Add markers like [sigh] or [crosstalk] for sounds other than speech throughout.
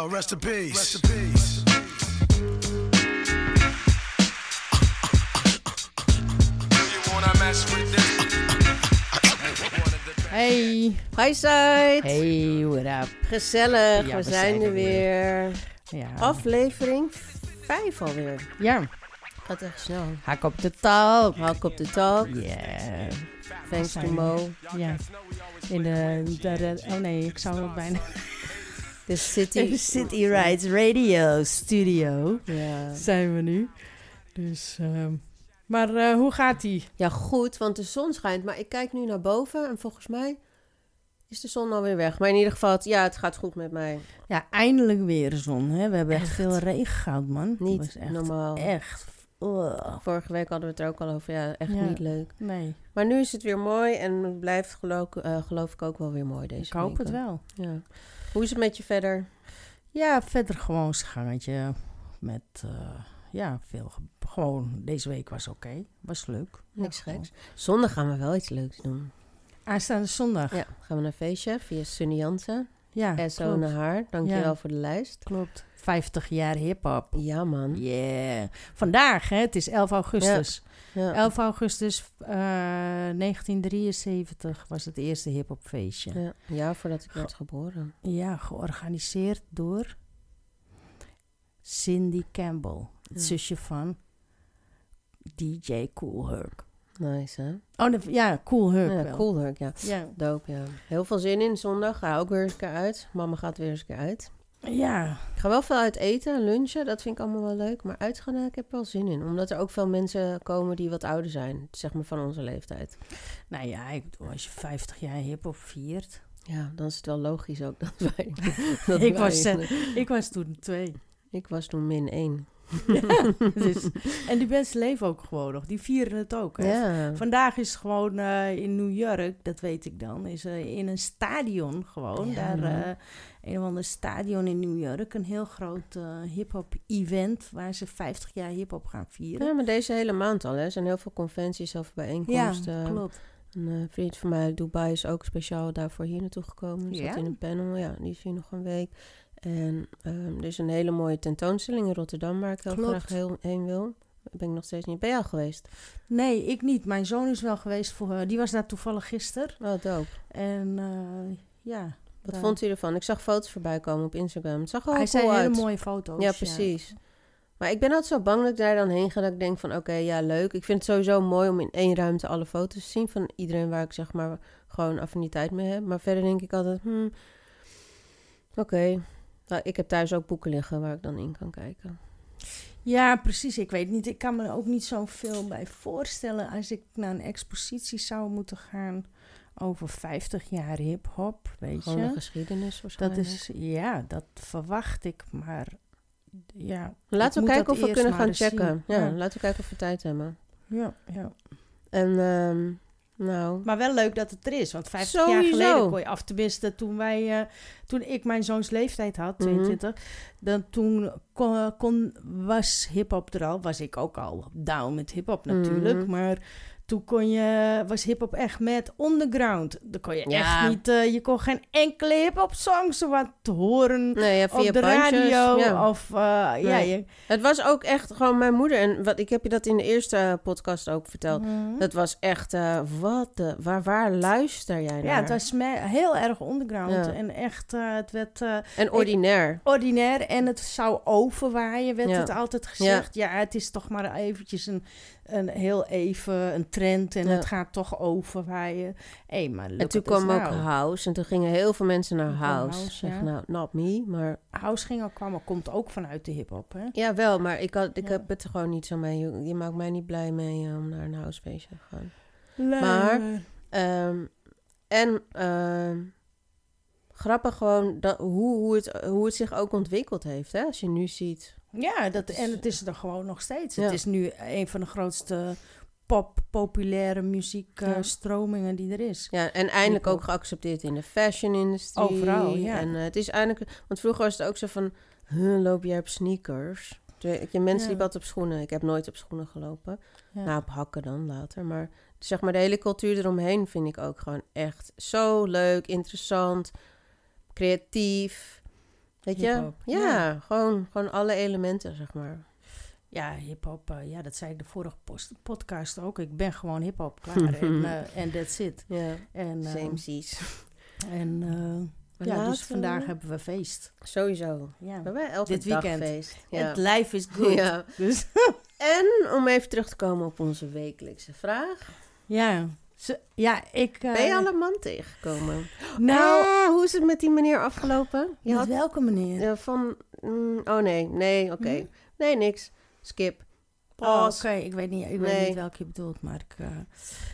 L, rest in peace. Rest in peace. Hey. Hi Side. Hey, what up? Gezellig, Ja, we, zijn er weer. Ja. Aflevering 5 alweer. Ja. Gaat echt snel. Hak op de talk. Hak op de talk. Yeah. Thanks to. Mo. Ja. In de, de, de- Oh nee, ik zou het bijna... De City. [laughs] City Rides Radio Studio Ja. zijn we nu. Dus... ehm, maar eh, hoe gaat die? ja, goed, want de zon schijnt. Maar ik kijk nu naar boven en volgens mij is de zon alweer weg. Maar in ieder geval, het- ja, het gaat goed met mij. Ja, eindelijk weer zon. Hè? We hebben echt, Echt. veel regen gehad, man. Niet Dat was echt, normaal. Echt. Ugh. Vorige week hadden we het er ook al over. Ja, echt Ja. niet leuk. Nee, Maar nu is het weer mooi en het blijft geloof, eh, geloof ik ook wel weer mooi deze ik hoop het wel. Ja. Hoe is het met je verder? Ja, verder gewoon zijn gangetje. Met, eh, ja, veel. ge- Gewoon, deze week was oké. Was leuk. Niks Ja, gewoon. geks. Zondag gaan we wel iets leuks doen. Aanstaande zondag. Ja, gaan we naar een feestje via Sunny Jansen. Ja, SO klopt. naar haar. Dankjewel Ja. voor de lijst. klopt. 50 jaar hip-hop. Ja, man. Yeah. Vandaag, hè? Het is 11 augustus. Ja. 11 augustus eh, 1973 was het eerste hip-hop feestje. Ja, jaar voordat ik werd geboren. Ja, georganiseerd door Cindy Campbell, het Ja. zusje van DJ Cool Herc. Nice, hè? Oh, ja, Cool Herc Ja, wel. cool, Hurk, ja. Ja. Dope, ja. Heel veel zin in zondag. Ga ook weer eens een keer uit. Mama gaat weer eens een keer uit. ja, Ik ga wel veel uit eten en lunchen. Dat vind ik allemaal wel leuk. Maar uitgaan, ik heb er wel zin in. Omdat er ook veel mensen komen die wat ouder zijn. Zeg maar van onze leeftijd. nou ja, ik bedoel, als je 50 jaar hip-hop viert. Ja, dan is het wel logisch ook dat [laughs] wij... dat Ik wij- was, [laughs] Ik was toen twee. ik was toen min één. [laughs] Dus, en die mensen leven ook gewoon nog. Die vieren het ook. Ja. Vandaag is gewoon eh, in New York, dat weet ik dan, is er in een stadion gewoon. Ja, daar, eh, een of ander stadion in New York. Een heel groot eh hip-hop event waar ze 50 jaar hip-hop gaan vieren. Ja, maar deze hele maand al. Hè. Er zijn heel veel conventies of bijeenkomsten. klopt. Een eh, vriend van mij, Dubai, is ook speciaal daarvoor hier naartoe gekomen. Die Ja? zat in een panel. Ja, die is hier nog een week. En ehm, er is een hele mooie tentoonstelling in Rotterdam waar ik heel Klopt. graag heel, heen wil. Ben ik nog steeds niet. Je al geweest? Nee, ik niet. Mijn zoon is wel geweest voor. eh, die was daar toevallig gisteren. Oh, dope. En eh, ja, Wat vond u ervan? Ik zag foto's voorbij komen op Instagram. Het zag wel hij cool zei hele mooie foto's. Ja, precies. Maar ik ben altijd zo bang dat ik daar dan heen ga. Dat ik denk van, oké, ja, leuk. Ik vind het sowieso mooi om in één ruimte alle foto's te zien. Van iedereen waar ik zeg maar gewoon affiniteit mee heb. Maar verder denk ik altijd, hmm, oké. Nou, ik heb thuis ook boeken liggen waar ik dan in kan kijken. Ja, precies. Ik weet niet. Ik kan me er ook niet zoveel bij voorstellen als ik naar een expositie zou moeten gaan over 50 jaar hip-hop. Weet Gewoon de je? geschiedenis Dat waarschijnlijk. is, ja, dat verwacht ik. Maar ja. Laten we kijken dat of we kunnen gaan checken. Ja. laten we kijken of we tijd hebben. Ja, ja. En, ehm, nou, Maar wel leuk dat het er is. Want 50 Sowieso. jaar geleden kon je af. Tenminste, toen, wij, eh, toen ik mijn zoons leeftijd had, Mhm. 22, dan toen kon, kon, was hip-hop er al. Was ik ook al down met hip-hop natuurlijk. Mhm. Maar toen kon je, was hip-hop echt met underground. Dan kon je Ja. echt niet, eh, je kon geen enkele hip-hop song zo wat horen. nee, ja, via op de bandjes, radio ja. of eh, ja, je, Het was ook echt gewoon mijn moeder. En wat, ik heb je dat in de eerste podcast ook verteld. Mhm. Het was echt, eh, wat de, waar, waar luister jij naar? ja, het was me- heel erg underground en echt, het werd En ordinair. ordinair en het zou overwaaien, werd het altijd gezegd. Ja. het is toch maar eventjes een, een heel even een trend en Ja. het gaat toch overwaaien. Hé, maar En toen kwam ook house. En toen gingen heel veel mensen naar house. house, zeg ja. nou, not me, maar... House ging ook, kwam, komt ook vanuit de hip-hop, hè? Ja, wel, maar ik, had, ik Ja. heb het er gewoon niet zo mee. Je, je maakt mij niet blij mee eh, om naar een housefeestje te gaan. Maar- Ehm, en ehm, grappig gewoon dat, hoe, hoe, het, hoe het zich ook ontwikkeld heeft. Hè? Als je nu ziet. Ja, dat, en het is er gewoon nog steeds. Ja. Het is nu een van de grootste pop, populaire Ja. muziekstromingen die er is. Ja, en eindelijk ook geaccepteerd in de fashion-industrie. Overal, ja. En eh, het is eindelijk... Want vroeger was het ook zo van... Huh, loop jij op sneakers? Je mensen Ja. liepen altijd op schoenen. Ik heb nooit op schoenen gelopen. Ja. Nou, op hakken dan later. Maar zeg maar de hele cultuur eromheen vind ik ook gewoon echt zo leuk, interessant, creatief. Weet je? Ja. Gewoon, gewoon alle elementen, zeg maar. Ja, hip-hop, eh, ja, dat zei ik de vorige post- podcast ook. Ik ben gewoon hip-hop klaar. en [laughs] eh, that's it. Ja, En, same seas. en ja, dus vandaag hebben we feest. Sowieso. Ja. We hebben elke Dit dag weekend. feest. Ja. Het life is good. Ja. Dus, [laughs] En om even terug te komen op onze wekelijkse vraag. ja. Ze- ja, ik... eh, Ben je al een man tegengekomen? Nou, Eh, hoe is het met die meneer afgelopen? Je met had welke meneer? Ja, van. mm, oh nee, nee, oké. Hm? Nee, niks. Skip. Oh, oké. Ik weet niet, ik Nee. weet niet welke je bedoelt, maar ik... eh,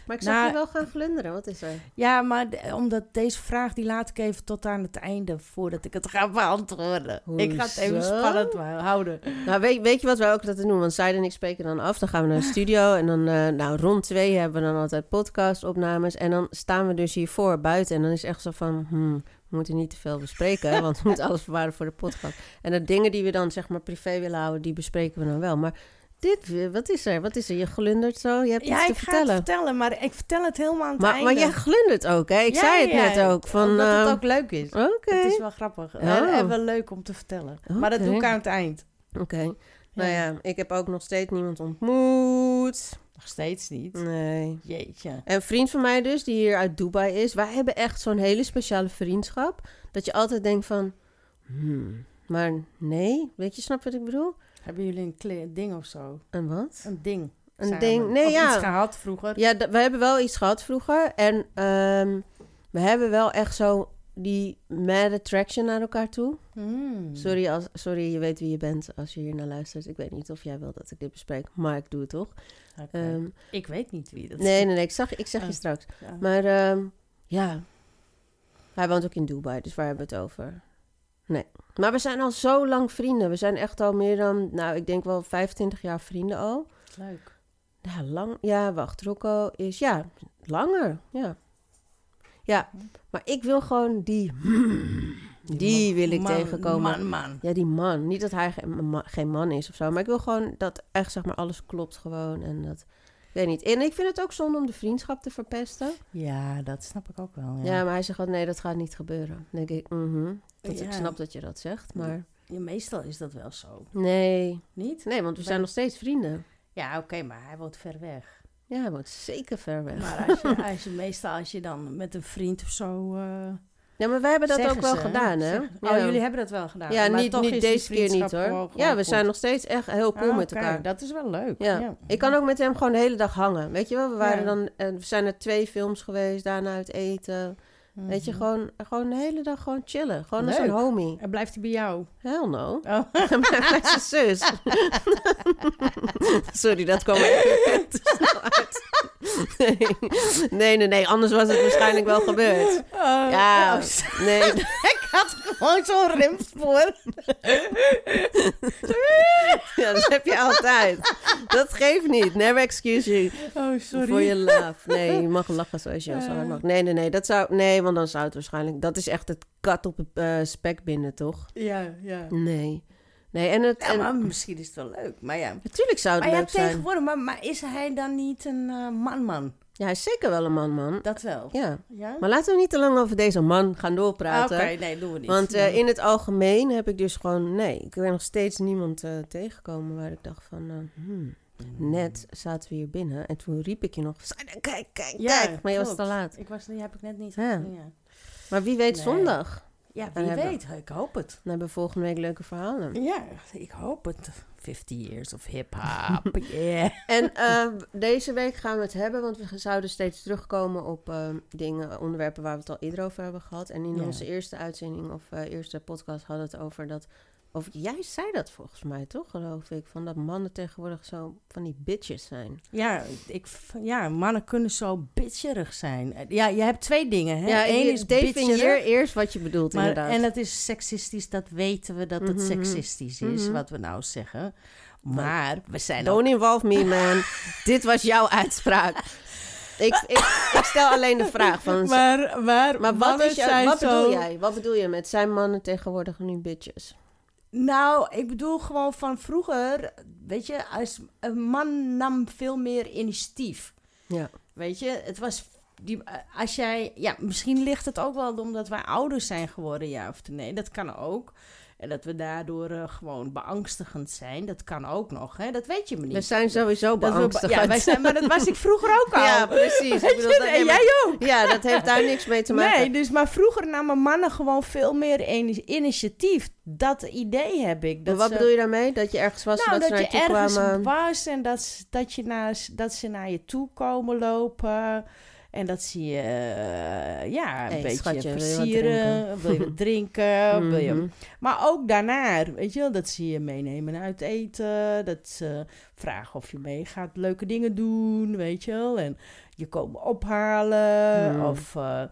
Maar ik zag Nou- je wel gaan glunderen. Wat is er? Ja, maar de- omdat deze vraag die laat ik even tot aan het einde voordat ik het ga beantwoorden. Ik ga het even spannend houden. Nou, weet, weet je wat wij ook altijd doen? Want zij en ik spreken dan af. Dan gaan we naar de studio. En dan, eh, nou, rond twee hebben we dan altijd podcastopnames. En dan staan we dus hiervoor buiten. En dan is het echt zo van, hmm, we moeten niet te veel bespreken. want we moeten alles bewaren voor de podcast. En de dingen die we dan, zeg maar, privé willen houden, die bespreken we dan wel. Maar dit, wat is er? Wat is er? Je glundert zo? Je hebt iets Ja, te ik ga het vertellen. vertellen, maar ik vertel het helemaal aan het Maar, einde. maar jij glundert ook, hè? Ik Ja, zei het ja, net ook. Van, Omdat het eh, ook leuk is. Oké. Het is wel grappig. En, Oh. en wel leuk om te vertellen. Maar dat doe ik aan het eind. Oké. Nou ja, ik heb ook nog steeds niemand ontmoet. Nog steeds niet. Nee. Jeetje. En een vriend van mij dus, die hier uit Dubai is. Wij hebben echt zo'n hele speciale vriendschap. Dat je altijd denkt van... Hmm, maar nee. Weet je, snap wat ik bedoel? Hebben jullie een ding of zo? Een wat? Een ding. Een ding. Nee, of ja. iets gehad vroeger? Ja, we hebben wel iets gehad vroeger. En ehm, we hebben wel echt zo die mad attraction naar elkaar toe. Hmm. Sorry, als, sorry, je weet wie je bent als je hier naar luistert. Ik weet niet of jij wil dat ik dit bespreek, maar ik doe het toch. Ehm, ik weet niet wie dat nee, nee, nee, ik, zag, ik zeg je Oh. straks. Ja. Maar ehm, ja, hij woont ook in Dubai, dus waar hebben we het over? Nee. Maar we zijn al zo lang vrienden. We zijn echt al meer dan, nou, ik denk wel 25 jaar vrienden al. Leuk. Ja, lang. Ja, wacht, Rocco is, ja, langer. Ja. Ja, maar ik wil gewoon die, [clears throat] die wil ik man, tegenkomen. Man, man. Ja, die man. Niet dat hij geen ma- geen man is of zo. Maar ik wil gewoon dat echt, zeg maar, alles klopt gewoon. En dat, weet niet. En ik vind het ook zonde om de vriendschap te verpesten. Ja, dat snap ik ook wel. Ja, Ja, maar hij zegt altijd, nee, dat gaat niet gebeuren. Dan denk ik, mhm. Dat Ja. Ik snap dat je dat zegt, maar Ja, meestal is dat wel zo. nee. Niet? Nee, want we zijn nog steeds vrienden. Ja, oké, maar hij woont ver weg. Ja, hij woont zeker ver weg. Maar als je, [laughs] als je meestal als je dan met een vriend of zo... eh, Ja, maar wij hebben dat zeggen ook wel ze, gedaan, hè? Zeggen- Ja. Oh, jullie hebben dat wel gedaan. Ja, maar niet, toch niet deze keer niet, hoor. gewoon- ja, we zijn nog steeds echt heel cool Ah, met elkaar. Dat is wel leuk. Ja. Ja. Ik kan ook met hem gewoon de hele dag hangen. Weet je wel, we waren dan, eh, we zijn naar twee films geweest, daarna uit eten. Weet je, Mhm. gewoon, gewoon de hele dag gewoon chillen. Gewoon als Leuk. een homie. En blijft hij bij jou? Hell no. Oh. [laughs] Met zijn zus. [laughs] [laughs] Sorry, dat kwam even te snel uit. [laughs] Nee. nee, nee. Anders was het waarschijnlijk wel gebeurd. [laughs] Ja, oh, nee. [laughs] ik had gewoon zo'n remspoor. Ja, dat heb je altijd. Dat geeft niet. Never excuse you Oh, sorry. for your love. Nee, je mag lachen zoals je zo hard mag. Nee, nee, nee. Dat zou... Nee, want dan zou het waarschijnlijk... Dat is echt het kat op het eh, spek binden, toch? Ja, ja. Nee. Nee, en het... Ja, en, misschien is het wel leuk. Maar ja. natuurlijk zou het Maar ja, leuk zijn. tegenwoordig, maar, maar is hij dan niet een eh, man-man? Ja, hij is zeker wel een man, man. Dat wel. Ja. Ja? Maar laten we niet te lang over deze man gaan Ah, doorpraten. Oké, nee, doen we niet. Want eh, in het algemeen heb ik dus gewoon... Nee, ik ben nog steeds niemand eh, tegengekomen waar ik dacht van... eh, hmm. Net zaten we hier binnen en toen riep ik je nog... "Saida, Kijk, kijk, Ja, kijk. Maar je was te laat. Ik was, die heb ik net niet Ja. gezien, ja. Maar wie weet Nee. zondag. Ja, Dan wie hebben- weet. Ik hoop het. Dan hebben we volgende week leuke verhalen. Ja, ik hoop het. 50 years of hip-hop. [laughs] yeah. En eh, deze week gaan we het hebben, want we zouden steeds terugkomen op eh, dingen, onderwerpen waar we het al eerder over hebben gehad. En in Ja. onze eerste uitzending of eh, eerste podcast hadden we het over dat. Of jij zei dat volgens mij, toch? Geloof ik. Van dat mannen tegenwoordig zo van die bitches zijn. Ja, ik, ja, mannen kunnen zo bitcherig zijn. Ja, je hebt twee dingen. Hè? Ja, Eén is definieer eerst wat je bedoelt, Maar, inderdaad. en het is seksistisch, dat weten we dat het Mhm. seksistisch is, Mhm. wat we nou zeggen. Maar we zijn ook... Don't involve me, man. [laughs] Dit was jouw uitspraak. Ik, ik, ik stel alleen de vraag van... Maar, maar, Maar wat, is wat bedoel zo- jij? Wat bedoel je met zijn mannen tegenwoordig nu bitches? Nou, ik bedoel gewoon van vroeger, weet je, als een man nam veel meer initiatief. Ja. Weet je, het was die, als jij, ja, misschien ligt het ook wel omdat wij ouder zijn geworden, ja of nee, dat kan ook. En dat we daardoor eh, gewoon beangstigend zijn. Dat kan ook nog, hè? Dat weet je me niet. We zijn sowieso Dat we- beangstigend. ja, wij zijn, maar dat was ik vroeger ook [laughs] al. Ja, precies. Ik bedoel, je, dat- en jij ook. Ja, dat heeft daar niks mee te maken. Nee, dus maar vroeger namen mannen gewoon veel meer ini- initiatief. Dat idee heb ik. Maar Dat wat ze- bedoel je daarmee? Dat je ergens was nou, dat, dat, ze je naar je toe ergens kwamen? was en dat, dat, je naar, dat ze naar je toe komen lopen. En dat ze je, eh, ja, een Hey, beetje schatje, wil je wat versieren. Wil je drinken? wil je, [laughs] Mhm. maar ook daarna, weet je wel, dat ze je meenemen uit eten. Dat ze vragen of je mee gaat leuke dingen doen, weet je wel. En je komen ophalen Hmm. of, eh,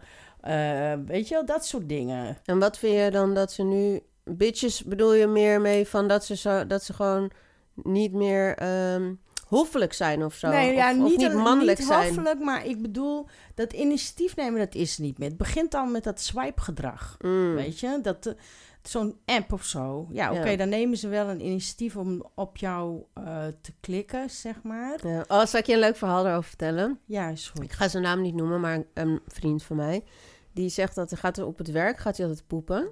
eh, weet je wel, dat soort dingen. En wat vind je dan dat ze nu... Bitches bedoel je meer mee van dat ze, zo, dat ze gewoon niet meer ehm, hoffelijk zijn of zo? Nee, ja, of, of niet, niet een- mannelijk niet zijn? hoffelijk, maar ik bedoel, dat initiatief nemen, dat is niet meer. Het begint al met dat swipe-gedrag, Mm. weet je. Dat, eh, zo'n app of zo. Ja, oké, Ja. dan nemen ze wel een initiatief om op jou eh, te klikken, zeg maar. Ja. Oh, zal ik je een leuk verhaal daarover vertellen? Ja, is goed. Ik ga zijn naam niet noemen, maar een vriend van mij... die zegt dat hij gaat op het werk gaat hij altijd poepen.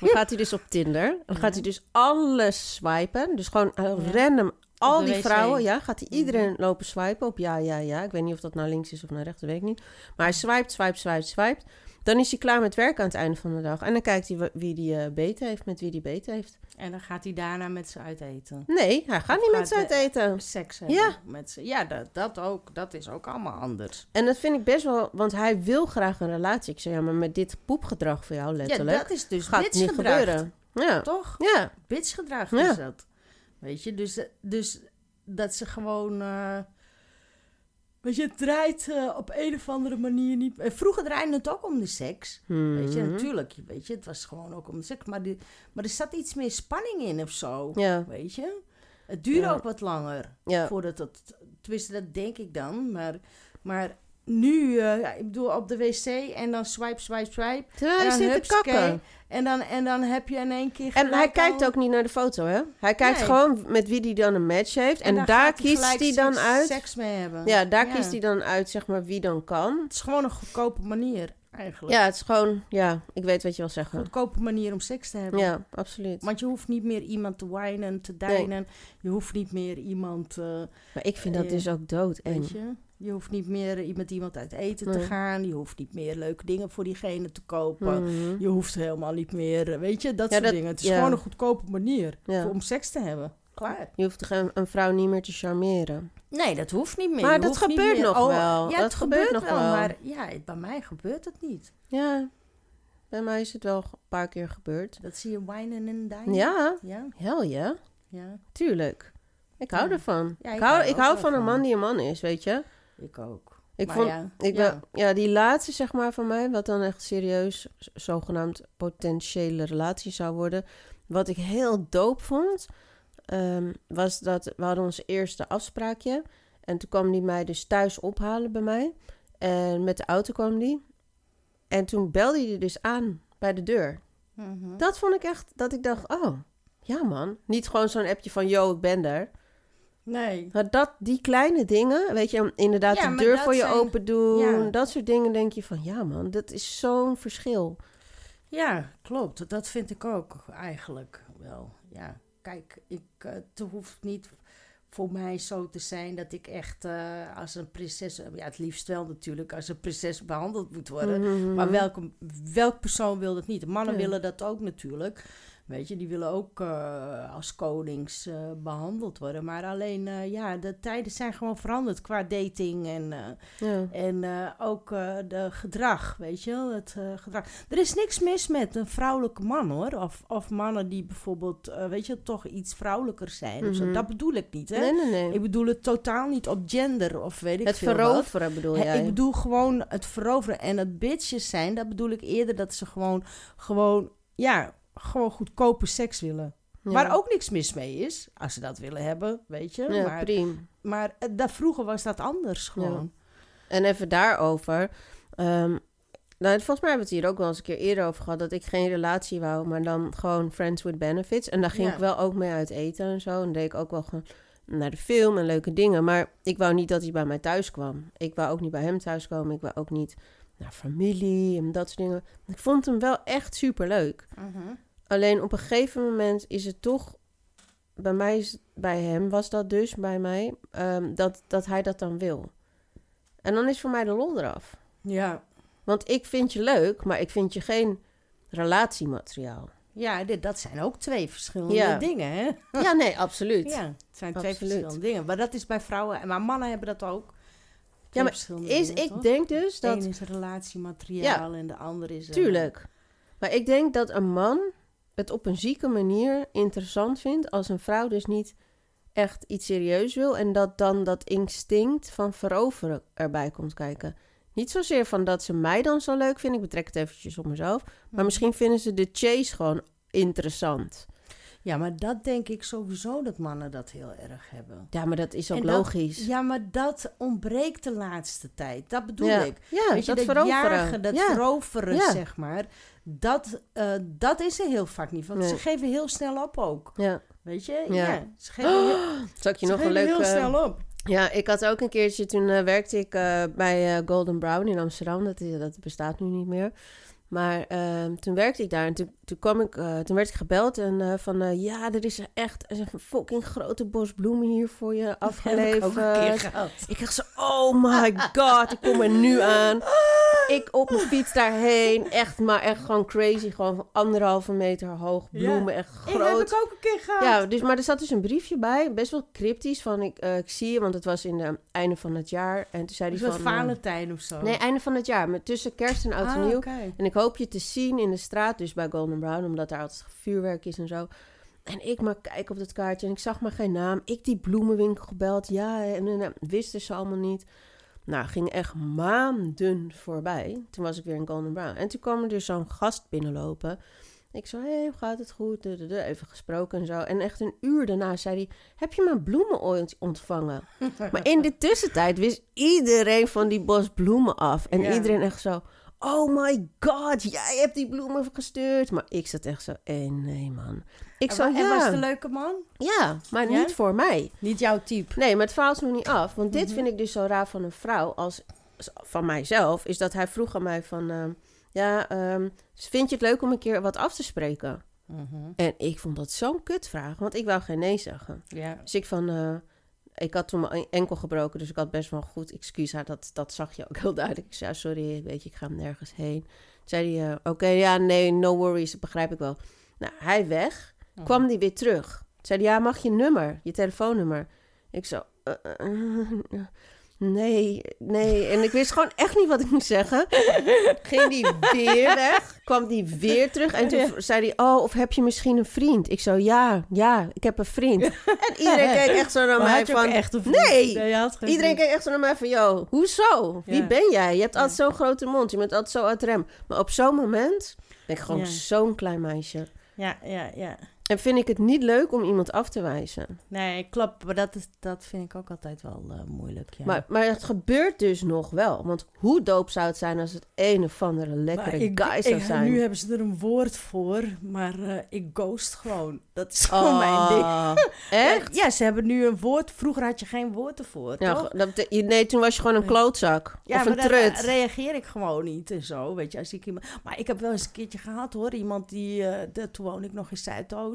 Dan gaat hij dus op Tinder. Dan gaat hij dus alles swipen. Dus gewoon eh, random al die wc. vrouwen, ja, gaat hij Mhm. iedereen lopen swipen op ja, ja, ja. Ik weet niet of dat naar links is of naar rechts, dat weet ik niet. Maar hij swipet, swipet, swipet, swipet. Dan is hij klaar met werk aan het einde van de dag. En dan kijkt hij wie die eh beter heeft, met wie die beter heeft. En dan gaat hij daarna met ze uit eten. Nee, hij gaat Of niet met ze uit de- eten. Seks hebben Ja. met ze. Ja, dat, dat ook. Dat is ook allemaal anders. En dat vind ik best wel, want hij wil graag een relatie. Ik zeg, ja, maar met dit poepgedrag voor jou, letterlijk, Ja, dat is dus gaat niet gebeuren. Ja, Toch? ja. Bitchgedrag Ja. is dat. Weet je, dus, dus dat ze gewoon... eh, weet je, het draait eh, op een of andere manier niet... eh, vroeger draaide het ook om de seks. Weet je, Mhm. natuurlijk. Weet je, het was gewoon ook om de seks. Maar, die, maar er zat iets meer spanning in of zo. Ja, Weet je? Het duurde Ja. ook wat langer. ja. Voordat het... Tenminste, dat denk ik dan. Maar, maar nu, eh, ik bedoel, op de wc en dan swipe, swipe, swipe. Terwijl hij En dan zit te kakken. En dan, en dan heb je in één keer En hij kijkt al- ook niet naar de foto, hè? Hij kijkt Nee. gewoon met wie hij dan een match heeft. En, daar kiest hij dan seks- uit. Seks mee hebben. Ja, daar Ja. kiest hij dan uit, zeg maar, wie dan kan. Het is gewoon een goedkope manier, eigenlijk. Ja, het is gewoon... Ja, ik weet wat je wil zeggen. Goedkope manier om seks te hebben. Ja, absoluut. Want je hoeft niet meer iemand te wijnen, te Nee. dijnen. Je hoeft niet meer iemand, eh, Maar ik vind dat Eh, dus ook dood weet je... Je hoeft niet meer met iemand uit eten te gaan. Je hoeft niet meer leuke dingen voor diegene te kopen. Mhm. Je hoeft helemaal niet meer, eh, weet je, dat Ja, soort dat- dingen. Het is ja. gewoon een goedkope manier Ja. om seks te hebben. Klaar. Je hoeft een, een vrouw niet meer te charmeren. Nee, dat hoeft niet meer. Maar Je dat niet gebeurt nog Oh, wel. Ja, Dat het gebeurt gebeurt nog wel, maar ja, bij mij gebeurt het niet. Ja, bij mij is het wel een paar keer gebeurd. Dat zie je wijnen en dijnen. Ja, Ja, hel ja. ja, Tuurlijk. Ik hou ervan. Ik ik hou, ik hou wel van een van. man die een man is, weet je. Ik ook. Ik Maar vond, ja, ik ja. ja, die laatste zeg maar van mij, wat dan echt serieus zogenaamd potentiële relatie zou worden. Wat ik heel doop vond, ehm, was dat we hadden ons eerste afspraakje. En toen kwam die mij dus thuis ophalen bij mij. En met de auto kwam die. En toen belde hij er dus aan bij de deur. Mhm. Dat vond ik echt, dat ik dacht, oh, ja man. Niet gewoon zo'n appje van, yo, ik ben er. Nee. Maar dat, die kleine dingen, weet je, inderdaad Ja, de deur voor je zijn- open doen, ja. dat soort dingen, denk je van, ja man, dat is zo'n verschil. Ja, klopt. Dat vind ik ook eigenlijk wel. Ja, kijk, ik, eh, het hoeft niet voor mij zo te zijn dat ik echt eh, als een prinses, ja, het liefst wel natuurlijk, als een prinses behandeld moet worden. Mhm. Maar welke, welk persoon wil dat niet? Mannen Ja. willen dat ook natuurlijk. Weet je, die willen ook eh, als konings eh, behandeld worden. Maar alleen, eh, ja, de tijden zijn gewoon veranderd qua dating en, Ja. en ook de gedrag, weet je wel, het gedrag. Er is niks mis met een vrouwelijke man, hoor. Of, of mannen die bijvoorbeeld, weet je, toch iets vrouwelijker zijn. Mhm. Dat bedoel ik niet, hè. Nee, nee, nee. Ik bedoel het totaal niet op gender of weet ik het veel wat. veroveren bedoel Hè, jij? Ik bedoel gewoon het veroveren en het bitches zijn. Dat bedoel ik eerder dat ze gewoon, gewoon, ja, gewoon goedkope seks willen. Ja. Waar ook niks mis mee is, als ze dat willen hebben, weet je. Ja, maar prima. maar eh, dat, vroeger was dat anders gewoon. En even daarover. ehm, nou, volgens mij hebben we het hier ook wel eens een keer eerder over gehad. Dat ik geen relatie wou, maar dan gewoon friends with benefits. En daar ging Ja. ik wel ook mee uit eten en zo. En deed ik ook wel gewoon naar de film en leuke dingen. Maar ik wou niet dat hij bij mij thuis kwam. Ik wou ook niet bij hem thuis komen. Ik wou ook niet naar familie en dat soort dingen. Ik vond hem wel echt super leuk. Mhm. Alleen op een gegeven moment is het toch... Bij mij, is, bij hem was dat dus, bij mij, ehm, dat, dat hij dat dan wil. En dan is voor mij de lol eraf. Ja, Want ik vind je leuk, maar ik vind je geen relatiemateriaal. ja dit, dat zijn ook twee verschillende Ja. dingen, hè? Ja, nee, absoluut. Ja, het zijn twee verschillende dingen. Maar dat is bij vrouwen, maar mannen hebben dat ook. Twee maar verschillende Is, dingen, ik toch? denk dus De dat... een is relatiemateriaal en de ander is... Tuurlijk. Maar ik denk dat een man het op een zieke manier interessant vindt als een vrouw dus niet echt iets serieus wil en dat dan dat instinct van veroveren erbij komt kijken. Niet zozeer van dat ze mij dan zo leuk vinden, ik betrek het eventjes op mezelf, maar misschien vinden ze de chase gewoon interessant. Ja, maar dat denk ik sowieso dat mannen dat heel erg hebben. Ja, maar dat is ook dat- logisch. Ja, maar dat ontbreekt de laatste tijd. Dat bedoel ja. ik. Ja, Weet je, dat, dat veroveren. jagen, dat ja. veroveren, Ja. zeg maar. Dat, eh, dat is er heel vaak niet. Want Nee. ze geven heel snel op ook. ja. Weet je? Ja. Ja. ze geven, heel, [gasps] Zal ik je ze nog een leuk... heel snel op. Ja, ik had ook een keertje, toen eh, werkte ik eh, bij Golden Brown in Amsterdam. Dat, is, dat bestaat nu niet meer. Maar ehm, toen werkte ik daar en toen, toen, kwam ik, toen werd ik gebeld en van... ja, er is echt er een fucking grote bos bloemen hier voor je [laughs] Heb ik ook afgeleverd. een keer gehad. Ik dacht zo, oh my god, ik kom er nu aan. [laughs] Ik op mijn fiets daarheen, echt, maar echt gewoon crazy. Gewoon anderhalve meter hoog, bloemen, echt Ik heb groot. ik ook een keer gehad. Ja, dus, maar er zat dus een briefje bij, best wel cryptisch, van ik, eh, ik zie je, want het was in het einde van het jaar. En toen zei hij van... eh, Valentijn of zo. nee, einde van het jaar, maar tussen kerst en oud en Ah, nieuw. En ik hoop je te zien in de straat, dus bij Golden Brown, omdat daar altijd vuurwerk is en zo. En ik maar kijk op dat kaartje en ik zag maar geen naam. Ik die bloemenwinkel gebeld, ja, en, en, en wisten ze allemaal niet. Nou, ging echt maanden voorbij. Toen was ik weer in Golden Brown. En toen kwam er dus zo'n gast binnenlopen. Ik zo, hé, hey, hoe gaat het goed? Even gesproken en zo. En echt een uur daarna zei hij, heb je mijn bloemen ooit ontvangen? [laughs] maar in de tussentijd wist iedereen van die bos bloemen af. En Ja. iedereen echt zo, oh my god, jij hebt die bloemen gestuurd. Maar ik zat echt zo, eh, nee man. Ik En wa- en ja, was het een leuke man? ja, maar Ja? niet voor mij. Niet jouw type. Nee, maar het verhaal is nog niet af. Want dit Mhm. vind ik dus zo raar van een vrouw als van mijzelf. Is dat hij vroeg aan mij van... ehm, ja, ehm, vind je het leuk om een keer wat af te spreken? En ik vond dat zo'n kutvraag. Want ik wou geen nee zeggen. Ja. Dus ik van... eh, ik had toen mijn enkel gebroken. Dus ik had best wel een goed excuus. Ja, dat, dat zag je ook heel duidelijk. Ik zei, ja, sorry, weet je, ik ga nergens heen. Toen zei hij, eh, oké, ja, nee, no worries. Dat begrijp ik wel. Nou, hij weg. Kwam die weer terug. Toen zei hij, ja, mag je nummer? Je telefoonnummer? Ik zo... eh, Nee, nee. En ik wist gewoon echt niet wat ik moest zeggen. Ging die weer weg. Kwam die weer terug. En toen zei hij, oh, of heb je misschien een vriend? Ik zo, ja, ja, ik heb een vriend. En iedereen keek echt zo naar Maar mij van... echt een vriend? Nee! Iedereen keek echt zo naar mij van, yo, hoezo? Wie Ja. ben jij? Je hebt altijd zo'n grote mond. Je bent altijd zo uit rem. Maar op zo'n moment ben ik gewoon Ja. zo'n klein meisje. Ja, ja, ja. En vind ik het niet leuk om iemand af te wijzen. Nee, klopt. Maar dat, is, dat vind ik ook altijd wel eh, moeilijk. Ja. Maar, maar het gebeurt dus nog wel. Want hoe doop zou het zijn als het een of andere lekkere ik, guy zou ik- zijn? Nu hebben ze er een woord voor, maar eh, ik ghost gewoon. Dat is [laughs] gewoon mijn ding. [laughs] Echt? Ja, ze hebben nu een woord. Vroeger had je geen woord ervoor, Ja, toch? dat nee, toen was je gewoon een klootzak. Ja, of maar een dan trut. re- reageer ik gewoon niet en zo, weet je. Als ik iemand... Maar ik heb wel eens een keertje gehad, hoor. Iemand die... eh, de, toen woonde ik nog in Zuidoost.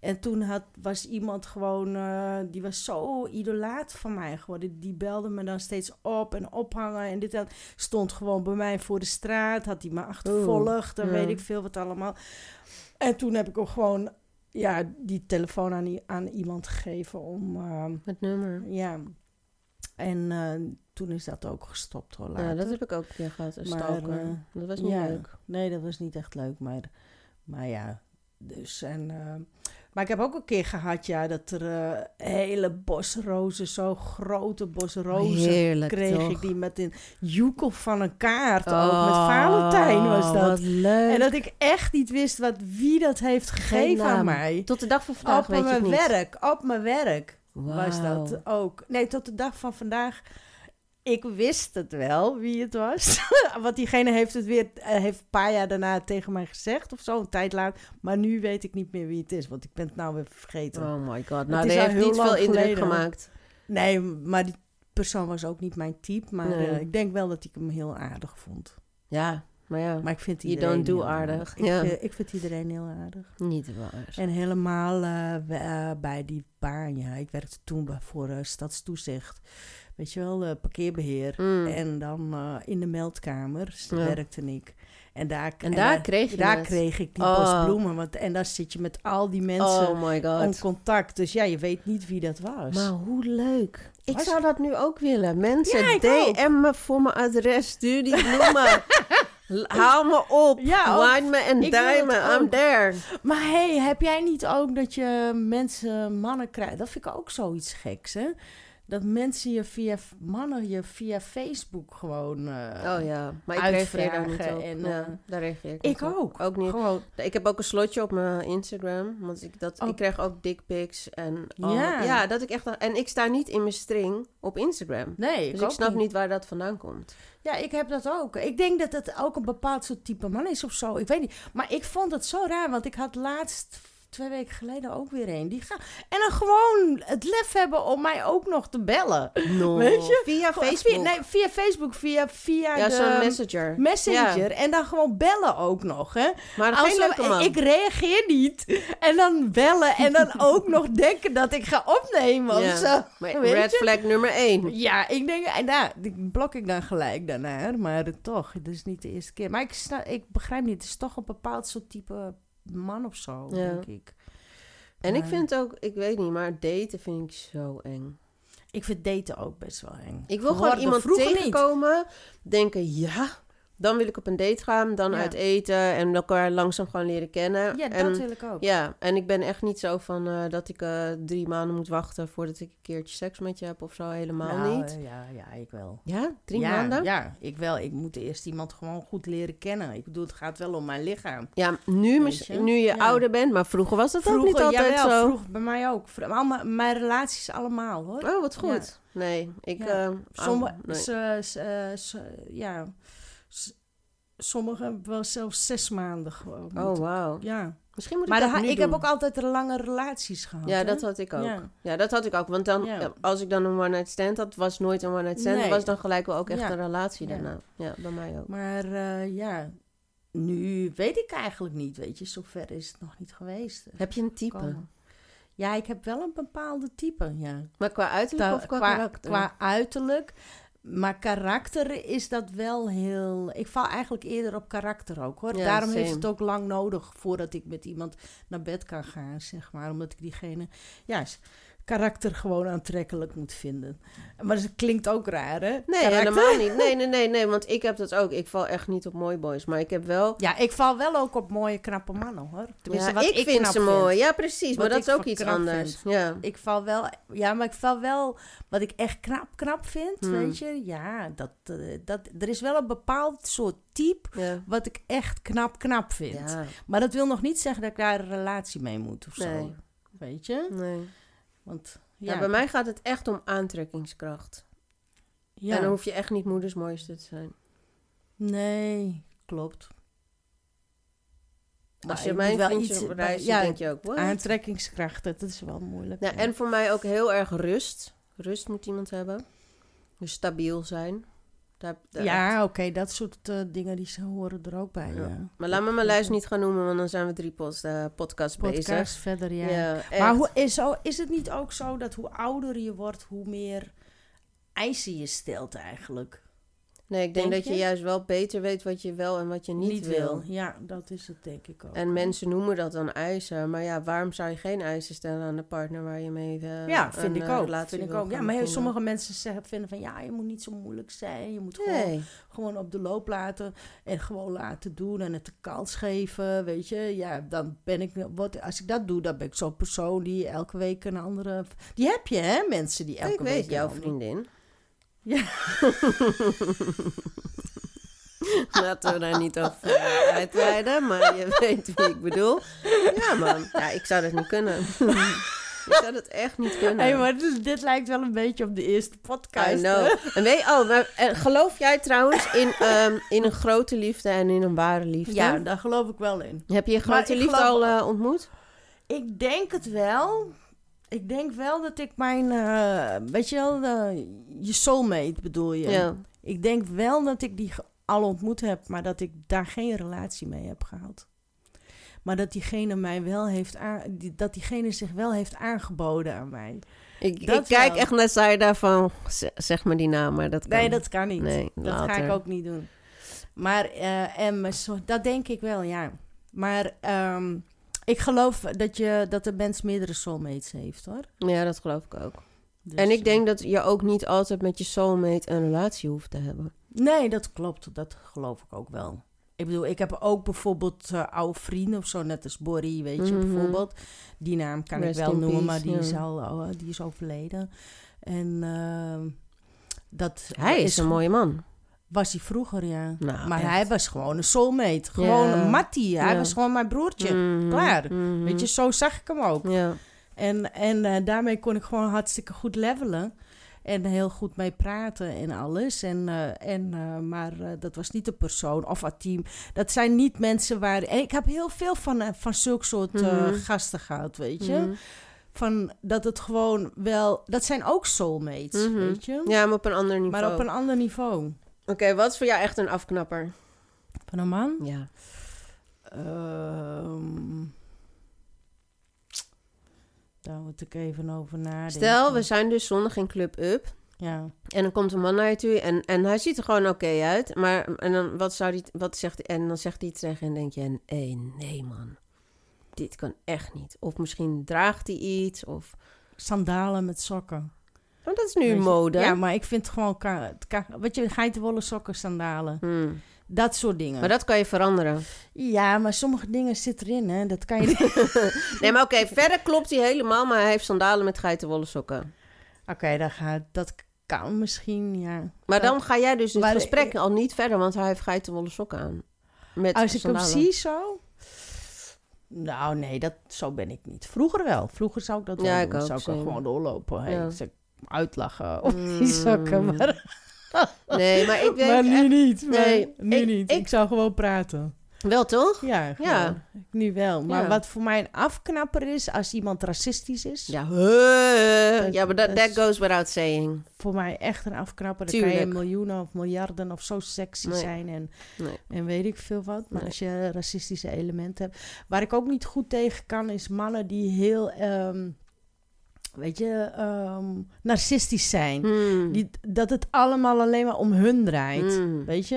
En toen had, was iemand gewoon... eh, die was zo idolaat van mij geworden. Die belde me dan steeds op en ophangen. En dit en dat. Stond gewoon bij mij voor de straat. Had hij me achtervolgd. En ja. weet ik veel wat allemaal. En toen heb ik hem gewoon... Ja, die telefoon aan, iemand gegeven om... ehm, Het nummer. ja. En eh, toen is dat ook gestopt hoor. Later. Ja, dat heb ik ook een keer gehad. Een Maar, eh, dat was niet ja. leuk. Nee, dat was niet echt leuk, maar, maar ja. Dus en, eh, maar ik heb ook een keer gehad, ja, dat er eh, hele bos rozen, zo grote bos rozen, Heerlijk, kreeg toch? ik die met een joekel van een kaart ook. Met Oh, Valentijn was dat. Wat leuk. En dat ik echt niet wist wat, wie dat heeft gegeven aan mij. Tot de dag van vandaag Op weet je mijn niet. werk, op mijn werk was dat ook. Nee, tot de dag van vandaag. Ik wist het wel wie het was. [laughs] Want diegene heeft het weer, eh, heeft een paar jaar daarna tegen mij gezegd of zo, een tijd later. Maar nu weet ik niet meer wie het is, want ik ben het nou weer vergeten. Oh my god. Nou, al heeft heel niet veel indruk geleden. gemaakt. Nee, maar die persoon was ook niet mijn type. Maar Nee. eh, ik denk wel dat ik hem heel aardig vond. Ja, Maar ja, Maar ik vind You iedereen don't do aardig. Ik, Ja. vind, ik vind iedereen heel aardig. niet waar. En helemaal eh, eh, bij die baan, ja. Ik werkte toen voor eh, Stadstoezicht. Weet je wel, eh, parkeerbeheer. Mm. En dan eh, in de meldkamer Ja. werkte ik. En daar, En daar kreeg je daar het. kreeg ik die Oh. bos bloemen. Want, en daar zit je met al die mensen Oh my in god. contact. Dus ja, je weet niet wie dat was. Maar hoe leuk. Ik Was- zou dat nu ook willen. Mensen, Ja, DM me voor mijn adres. Stuur die bloemen. [laughs] Haal me op. Ja. Wine me en het I'm there. Maar hey, heb jij niet ook dat je mensen, mannen krijgt? Dat vind ik ook zoiets geks, hè? Dat mensen je via, mannen je via Facebook gewoon... eh, Oh ja, maar ik reageer daar niet op. en, ja, daar reageer ik, Ik niet op. ook. Ook niet. Gewoon, Ik heb ook een slotje op mijn Instagram. Want ik, dat, Oh. ik krijg ook dickpics. En al- Ja. ja, dat ik echt... En ik sta niet in mijn string op Instagram. nee, ik Dus ik snap niet waar dat vandaan komt. Ja, ik heb dat ook. Ik denk dat het ook een bepaald soort type man is of zo. Ik weet niet. Maar ik vond het zo raar, want ik had laatst twee weken geleden ook weer een. Die ga... En dan gewoon het lef hebben om mij ook nog te bellen. No. Weet je? Via Facebook. Via, nee, via Facebook, via, via ja, zo'n messenger. Messenger. Ja. En dan gewoon bellen ook nog, hè. Maar Als geen we- leuke man. Ik reageer niet. En dan bellen en dan [laughs] ook nog denken dat ik ga opnemen of Ja. zo. Maar red je? flag nummer één. Ja, ik denk, en nou, die blok ik dan gelijk daarna. Maar toch, het is niet de eerste keer. Maar ik, snap, ik begrijp niet, het is toch een bepaald soort type man of zo, Ja. denk ik. En ik vind ook, ik weet niet, maar daten vind ik zo eng. Ik vind daten ook best wel eng. Ik wil gewoon iemand vroeger niet. tegenkomen, denken, ja, dan wil ik op een date gaan, dan Ja. uit eten en elkaar langzaam gewoon leren kennen. Ja, en, dat wil ik ook. Ja, en ik ben echt niet zo van eh, dat ik eh, drie maanden moet wachten voordat ik een keertje seks met je heb of zo, helemaal Nou, niet. eh, Ja, ja, ik wel. Ja, drie ja, maanden? Ja, Ja, ik wel. Ik moet eerst iemand gewoon goed leren kennen. Ik bedoel, het gaat wel om mijn lichaam. nu, Weet mis- je? nu je Ja. ouder bent, maar vroeger was dat ook niet Vroeger, altijd jawel, zo. vroeger bij mij ook. Vro- Al mijn, mijn relaties allemaal, hoor. Oh, wat goed. Nee, ik... Ja. Sommige, ze- ja, sommigen hebben wel zelfs zes maanden gewoon. Oh, wauw. Ja, Misschien moet maar ik dat ha- nu ik heb doen. ook altijd lange relaties gehad. Ja, hè? dat had ik ook. Ja. Ja. dat had ik ook. Want dan, Ja. als ik dan een one-night stand had, was nooit een one-night stand. Nee. was dan gelijk wel ook echt Ja. een relatie daarna. Ja, bij mij ook. Maar eh, ja, nu weet ik eigenlijk niet, weet je. Zover is het nog niet geweest. Heb je een type? komen. Ja, ik heb wel een bepaalde type, ja. Maar qua uiterlijk Ta- of qua, qua, karakter? qua uiterlijk. Maar karakter is dat wel heel... Ik val eigenlijk eerder op karakter ook, hoor. Ja, Daarom heeft same. het ook lang nodig voordat ik met iemand naar bed kan gaan, zeg maar. Omdat ik diegene... Ja, s- karakter gewoon aantrekkelijk moet vinden. Maar dat klinkt ook raar, hè? Nee, Karakter. helemaal niet. Nee, [laughs] nee, nee, nee. Want ik heb dat ook. Ik val echt niet op mooi boys. Maar ik heb wel... Ja, ik val wel ook op mooie, knappe mannen, hoor. Tenminste, Ja, wat ik, ik, vind ze mooi. Ja, precies. maar dat is ook iets anders. vind. Ja. Ik val wel... Ja, maar ik val wel... Wat ik echt knap, knap vind, Hmm. weet je? Ja, dat, eh, dat, er is wel een bepaald soort type... Ja. wat ik echt knap, knap vind. Ja. Maar dat wil nog niet zeggen dat ik daar een relatie mee moet of zo. Nee. Weet je? Nee. Want Ja. ja, bij mij gaat het echt om aantrekkingskracht. ja. En dan hoef je echt niet moeders mooiste te zijn. Nee, klopt. Als je mijn wel iets- reis ja, denk je ook... What? Aantrekkingskracht, dat is wel moeilijk. Ja. en voor mij ook heel erg rust. Rust moet iemand hebben. Dus stabiel zijn. Daar, daar- ja, oké, dat soort eh, dingen die ze horen er ook bij. Ja. Ja. Maar laat me mijn lijst niet gaan noemen, want dan zijn we drie post, eh, podcasts Podcast bezig. verder, ja. Ja, maar hoe, is, zo, is het niet ook zo dat hoe ouder je wordt, hoe meer eisen je stelt eigenlijk? Nee, ik denk, Denk dat je je? juist wel beter weet wat je wel en wat je niet, wil. Ja, dat is het denk ik ook. En mensen noemen dat dan eisen. Maar ja, waarom zou je geen eisen stellen aan de partner waar je mee eh, ja, vind ik eh, ook. Vind ik ook. Ja, maar heel, sommige mensen zeggen, vinden van ja, je moet niet zo moeilijk zijn. Je moet gewoon, Nee, gewoon op de loop laten en gewoon laten doen en het de kans geven. Weet je, ja, dan ben ik. Wat, als ik dat doe, dan ben ik zo'n persoon die elke week een andere. Die heb je, hè? Mensen die elke ik week. weet een jouw vriendin. Ja. [laughs] Laten we daar niet over eh, uitweiden, maar je [laughs] weet wie ik bedoel. Ja, man. Ja, ik zou dat niet kunnen. [laughs] ik zou dat echt niet kunnen. Hey, maar dus, dit lijkt wel een beetje op de eerste podcast. I know. hè? En weet, oh, maar, eh, geloof jij trouwens in, ehm, in een grote liefde en in een ware liefde? Ja, daar geloof ik wel in. Heb je je grote liefde geloof- al eh, ontmoet? Ik denk het wel. Ik denk wel dat ik mijn, eh, weet je wel, je soulmate bedoel je. Ja. Ik denk wel dat ik die al ontmoet heb, maar dat ik daar geen relatie mee heb gehad. Maar dat diegene mij wel heeft dat diegene zich wel heeft aangeboden aan mij. Ik, ik kijk echt naar Zaida van, zeg maar die naam, maar dat kan Nee, dat kan niet. Nee, dat ga ik ook niet doen. Maar eh, en dat denk ik wel, ja. Maar ehm, ik geloof dat, je, dat de mens meerdere soulmates heeft, hoor. Ja, dat geloof ik ook. Dus, en ik eh, denk dat je ook niet altijd met je soulmate een relatie hoeft te hebben. Nee, dat klopt. Dat geloof ik ook wel. Ik bedoel, ik heb ook bijvoorbeeld eh, oude vrienden of zo, net als Borrie, weet je, Mhm. bijvoorbeeld. Die naam kan Rest ik wel noemen, peace, maar die, is al, oh, die is overleden. En ehm, dat Hij is een mooie man. Was hij vroeger, ja. Nou, maar echt. hij was gewoon een soulmate. Gewoon Ja. een mattie. Hij Ja. was gewoon mijn broertje. Mhm, Klaar. mhm. Weet je, zo zag ik hem ook. Ja. En, en eh, daarmee kon ik gewoon hartstikke goed levelen. En heel goed mee praten en alles. En, eh, en, eh, maar dat was niet de persoon of het team. Dat zijn niet mensen waar... En ik heb heel veel van, van zulke soort Mhm. gasten gehad, weet je. Van dat het gewoon wel... Dat zijn ook soulmates, weet je. Ja, maar op een ander niveau. Maar op een ander niveau. Oké, wat is voor jou echt een afknapper? Van een man? Ja. Ehm, daar moet ik even over nadenken. Stel, we zijn dus zondag in Club Up. Ja. En dan komt een man naar je toe en, en hij ziet er gewoon oké uit. Maar en dan, wat zou die, wat zegt, en dan zegt hij iets tegen en denk je, nee, nee man. Dit kan echt niet. Of misschien draagt hij iets. Of... Sandalen met sokken. Oh, dat is nu mode. Ja, maar ik vind gewoon... Weet je, geitenwolle sokken, sandalen. Hmm. Dat soort dingen. Maar dat kan je veranderen. Ja, maar sommige dingen zitten erin, hè. Dat kan je. [laughs] Nee, maar oké, verder klopt hij helemaal, maar hij heeft sandalen met geitenwolle sokken. Oké, dan gaat... Dat kan misschien, ja. Maar dan ga jij dus het Maar- gesprek al niet verder, want hij heeft geitenwolle sokken aan. Met Als ik hem zie zo... Nou, nee, dat, zo ben ik niet. Vroeger wel. Vroeger zou ik dat wel Ja, doen. ik zou ik er gewoon doorlopen. Hey, Ja. Uitlachen op Mm. die sokken. Maar, [laughs] Nee, maar ik denk maar nu echt- niet. Maar Nee, nu ik- niet. ik- Ik, zou gewoon praten. Wel toch? Ja, Ja. nu wel. Maar Ja. wat voor mij een afknapper is, als iemand racistisch is... Ja. Dat- ja maar that, dat that goes without saying. voor mij echt een afknapper. Dan kan je Tuurlijk. miljoenen of miljarden of zo sexy Nee. zijn en, Nee. en weet ik veel wat. Maar Nee. als je racistische elementen hebt. Waar ik ook niet goed tegen kan, is mannen die heel, ehm, weet je, ehm, narcistisch zijn. Hmm. Die, dat het allemaal alleen maar om hun draait. Hmm. Weet je?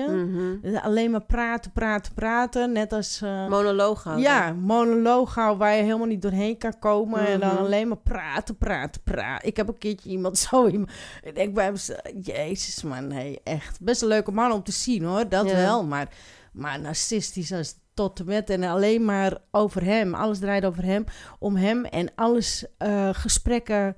Mhm. Alleen maar praten, praten, praten. Net als... eh, Monoloog houden. ja, monoloog houden waar je helemaal niet doorheen kan komen. En dan alleen maar praten, praten, praten. Ik heb een keertje iemand [laughs] zo... in- Ik denk bij hem, jezus man, nee, echt. Best een leuke man om te zien hoor, dat Ja. wel. Maar, maar narcistisch als tot met. En alleen maar over hem. Alles draait over hem, om hem. En alles eh, gesprekken...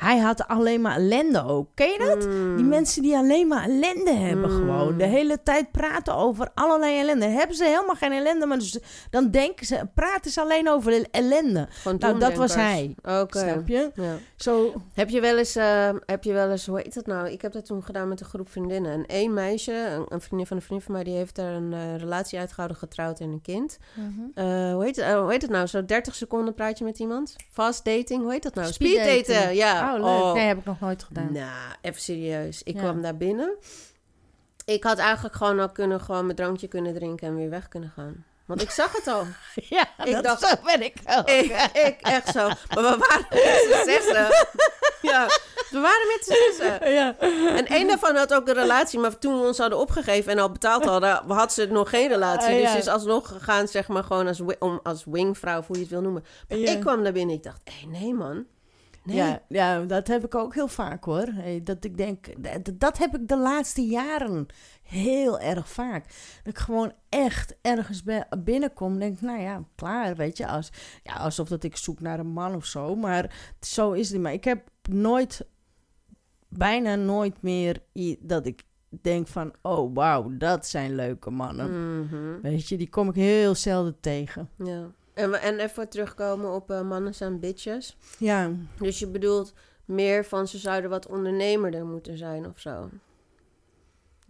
Hij had alleen maar ellende ook. Ken je dat? Hmm. Die mensen die alleen maar ellende hebben Mm. gewoon. De hele tijd praten over allerlei ellende. Hebben ze helemaal geen ellende, maar dus, dan denken ze, praten ze alleen over el- ellende. Nou, dat was hij. Oké. Snap je? Ja. Heb je wel eens, eh, heb je wel eens, hoe heet dat nou? Ik heb dat toen gedaan met een groep vriendinnen. En één meisje, een, een vriendin van een vriend van mij, die heeft daar een eh, relatie uitgehouden, getrouwd en een kind. Eh, hoe, heet het, hoe heet het nou? Zo 30 seconden praat je met iemand? Fast dating, hoe heet dat nou? Speed Speed daten. ja. Oh, leuk. Nee, heb ik nog nooit gedaan. Nou, even serieus. Ik Ja. kwam daar binnen. Ik had eigenlijk gewoon al kunnen, gewoon mijn drankje kunnen drinken en weer weg kunnen gaan. Want ik zag het al. [laughs] Ja, Ik dat dacht- zo ben ik ook. ik, ik echt zo. Maar we waren met z'n zessen. [laughs] Ja, we waren met z'n zessen. [laughs] Ja. En één daarvan had ook een relatie, maar toen we ons hadden opgegeven en al betaald hadden, had ze nog geen relatie. Ah, Dus ja. is alsnog gegaan, zeg maar, gewoon als, om, als wingvrouw, of hoe je het wil noemen. Maar Ja. ik kwam daar binnen, ik dacht, hé, nee man. Nee. Ja, ja, dat heb ik ook heel vaak hoor. Dat ik denk, dat, dat heb ik de laatste jaren heel erg vaak. Dat ik gewoon echt ergens binnenkom en denk, nou ja, klaar, weet je. Als, ja, alsof dat ik zoek naar een man of zo, maar zo is het niet. Maar ik heb nooit, bijna nooit meer dat ik denk van, oh wauw, dat zijn leuke mannen. Mhm. Weet je, die kom ik heel zelden tegen. Ja. En, en even terugkomen op eh, mannen zijn bitches. Ja, Dus je bedoelt meer van ze zouden wat ondernemerder moeten zijn of zo.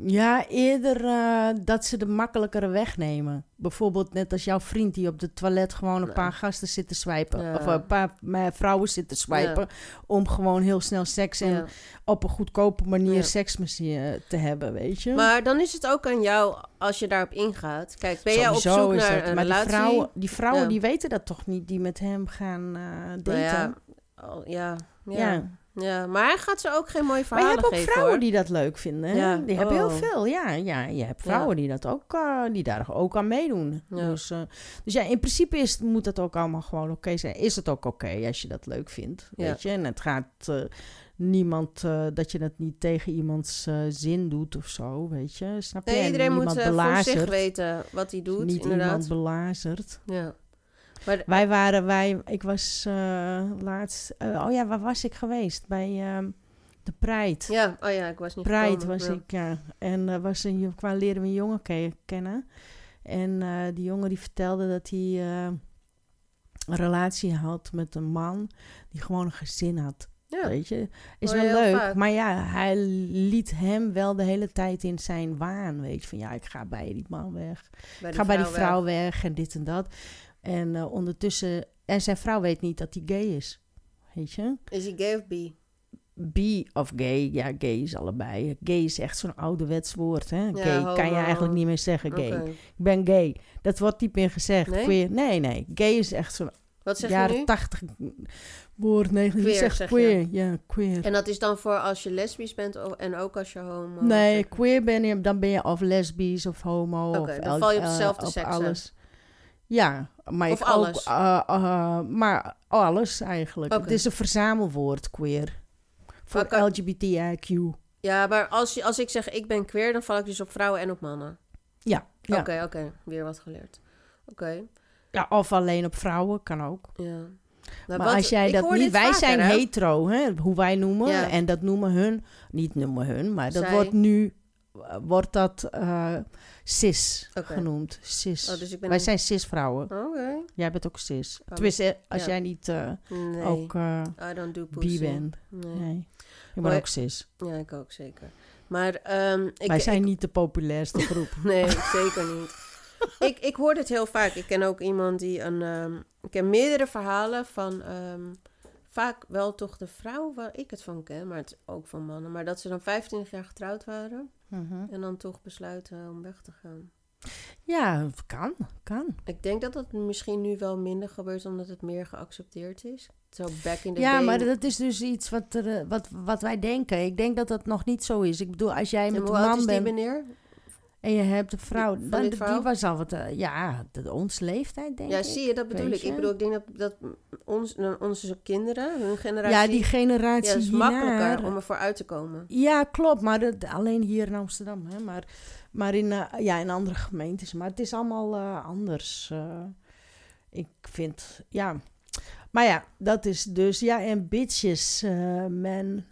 Ja, eerder eh, dat ze de makkelijkere wegnemen. Bijvoorbeeld net als jouw vriend die op de toilet gewoon een Ja. paar gasten zit te swipen. Ja. Of een paar eh, vrouwen zit te swipen. Om gewoon heel snel seks en op een goedkope manier seks je te hebben, weet je. Maar dan is het ook aan jou als je daarop ingaat. Kijk, ben jij op zoek naar een Maar relatie? die vrouwen, die, vrouwen die weten dat toch niet, die met hem gaan eh, daten. Nou ja, ja, ja. Maar hij gaat ze ook geen mooie Maar je verhalen hebt ook geven, vrouwen hoor. die dat leuk vinden. Ja, Die hebben heel oh. veel. Ja, ja, je hebt vrouwen die, dat ook, eh, die daar ook aan meedoen. Ja. Dus, eh, dus ja, in principe is, moet dat ook allemaal gewoon oké zijn. Is het ook oké als je dat leuk vindt? Weet je? En het gaat eh, niemand dat je het niet tegen iemands zin doet of zo. Weet je? Snap je? Nee, iedereen moet voor zich weten wat hij doet, Niet inderdaad. iemand belazert. Ja. Maar, Wij waren, wij, ik was eh, laatst, eh, oh ja, waar was ik geweest? Bij ehm, de Pride. ja, oh ja, ik was niet Pride gekomen. was ja. ik, ja. En eh was een, kwam leren we een jongen ke- kennen. En die jongen die vertelde dat hij een relatie had met een man die gewoon een gezin had. Ja. Weet je, is wel leuk. vaak. Maar ja, hij liet hem wel de hele tijd in zijn waan. Weet je, van ja, ik ga bij die man weg. Ik ga bij die weg. vrouw weg en dit en dat. En eh, ondertussen, en zijn vrouw weet niet dat hij gay is. Weet je? Is hij gay of bi? Bi of gay, ja, gay is allebei. Gay is echt zo'n ouderwets woord, hè? Ja, gay kan je eigenlijk niet meer zeggen, gay. Ik ben gay. Dat wordt niet meer gezegd. Nee? Queer. Nee, nee. Gay is echt zo'n Wat zeg je jaren nu? tachtig woord. Nee, je Queer, zegt zeg je. queer. Ja, queer. En dat is dan voor als je lesbisch bent o- en ook als je homo... nee, queer ben je, dan ben je of lesbisch of homo. Oké, of dan val je op eh, dezelfde op seksen. alles. Ja, maar Of ik alles? ook... eh, eh, maar alles eigenlijk. Het is een verzamelwoord, queer. Voor. LGBTIQ. Ja, maar als, je, als ik zeg ik ben queer, dan val ik dus op vrouwen en op mannen. Ja, ja. Oké, oké. Weer wat geleerd. Oké, ja. Of alleen op vrouwen, kan ook. ja. Nou, maar wat- als jij dat niet... Wij vaker, zijn hè? hetero, hè, hoe wij noemen. Ja. En dat noemen hun... Niet noemen hun, maar dat Zij. wordt nu... Wordt dat eh, cis genoemd. Cis. Oh, dus ik ben wij een- zijn cis-vrouwen. Oké. Jij bent ook cis. Oh, Tenminste, als ja. jij niet eh, Nee, ook eh I don't do bi bent. Nee. Nee. Ik ben Maar- ook cis. Ja, ik ook zeker. Maar ehm, ik, wij zijn ik- niet de populairste groep. [laughs] Nee, zeker niet. ik, ik hoor dit heel vaak. Ik ken ook iemand die een... ehm, ik ken meerdere verhalen van... ehm, vaak wel toch de vrouw waar ik het van ken, maar het ook van mannen. Maar dat ze dan 25 jaar getrouwd waren Mhm. en dan toch besluiten om weg te gaan. Ja, kan. Kan. Ik denk dat dat misschien nu wel minder gebeurt, omdat het meer geaccepteerd is. Zo back in the Ja, day. maar dat is dus iets wat, er, eh, wat, wat wij denken. Ik denk dat dat nog niet zo is. Ik bedoel, als jij En met hoe een man bent meneer? En je hebt een vrouw... Die- dan, die was al wat... eh, ja, de, ons leeftijd, denk Ja, ik. zie je, dat bedoel ik. je. Ik bedoel, ik denk dat, dat ons, nou, onze kinderen, hun generatie... Ja, die generatie ja, is makkelijker om ervoor uit te komen. Ja, klopt. Maar dat, alleen hier in Amsterdam. Hè? Maar, maar in, eh, ja, in andere gemeentes. Maar het is allemaal eh, anders. eh. ik vind, ja. Maar ja, dat is dus, ja, en bitches, eh men.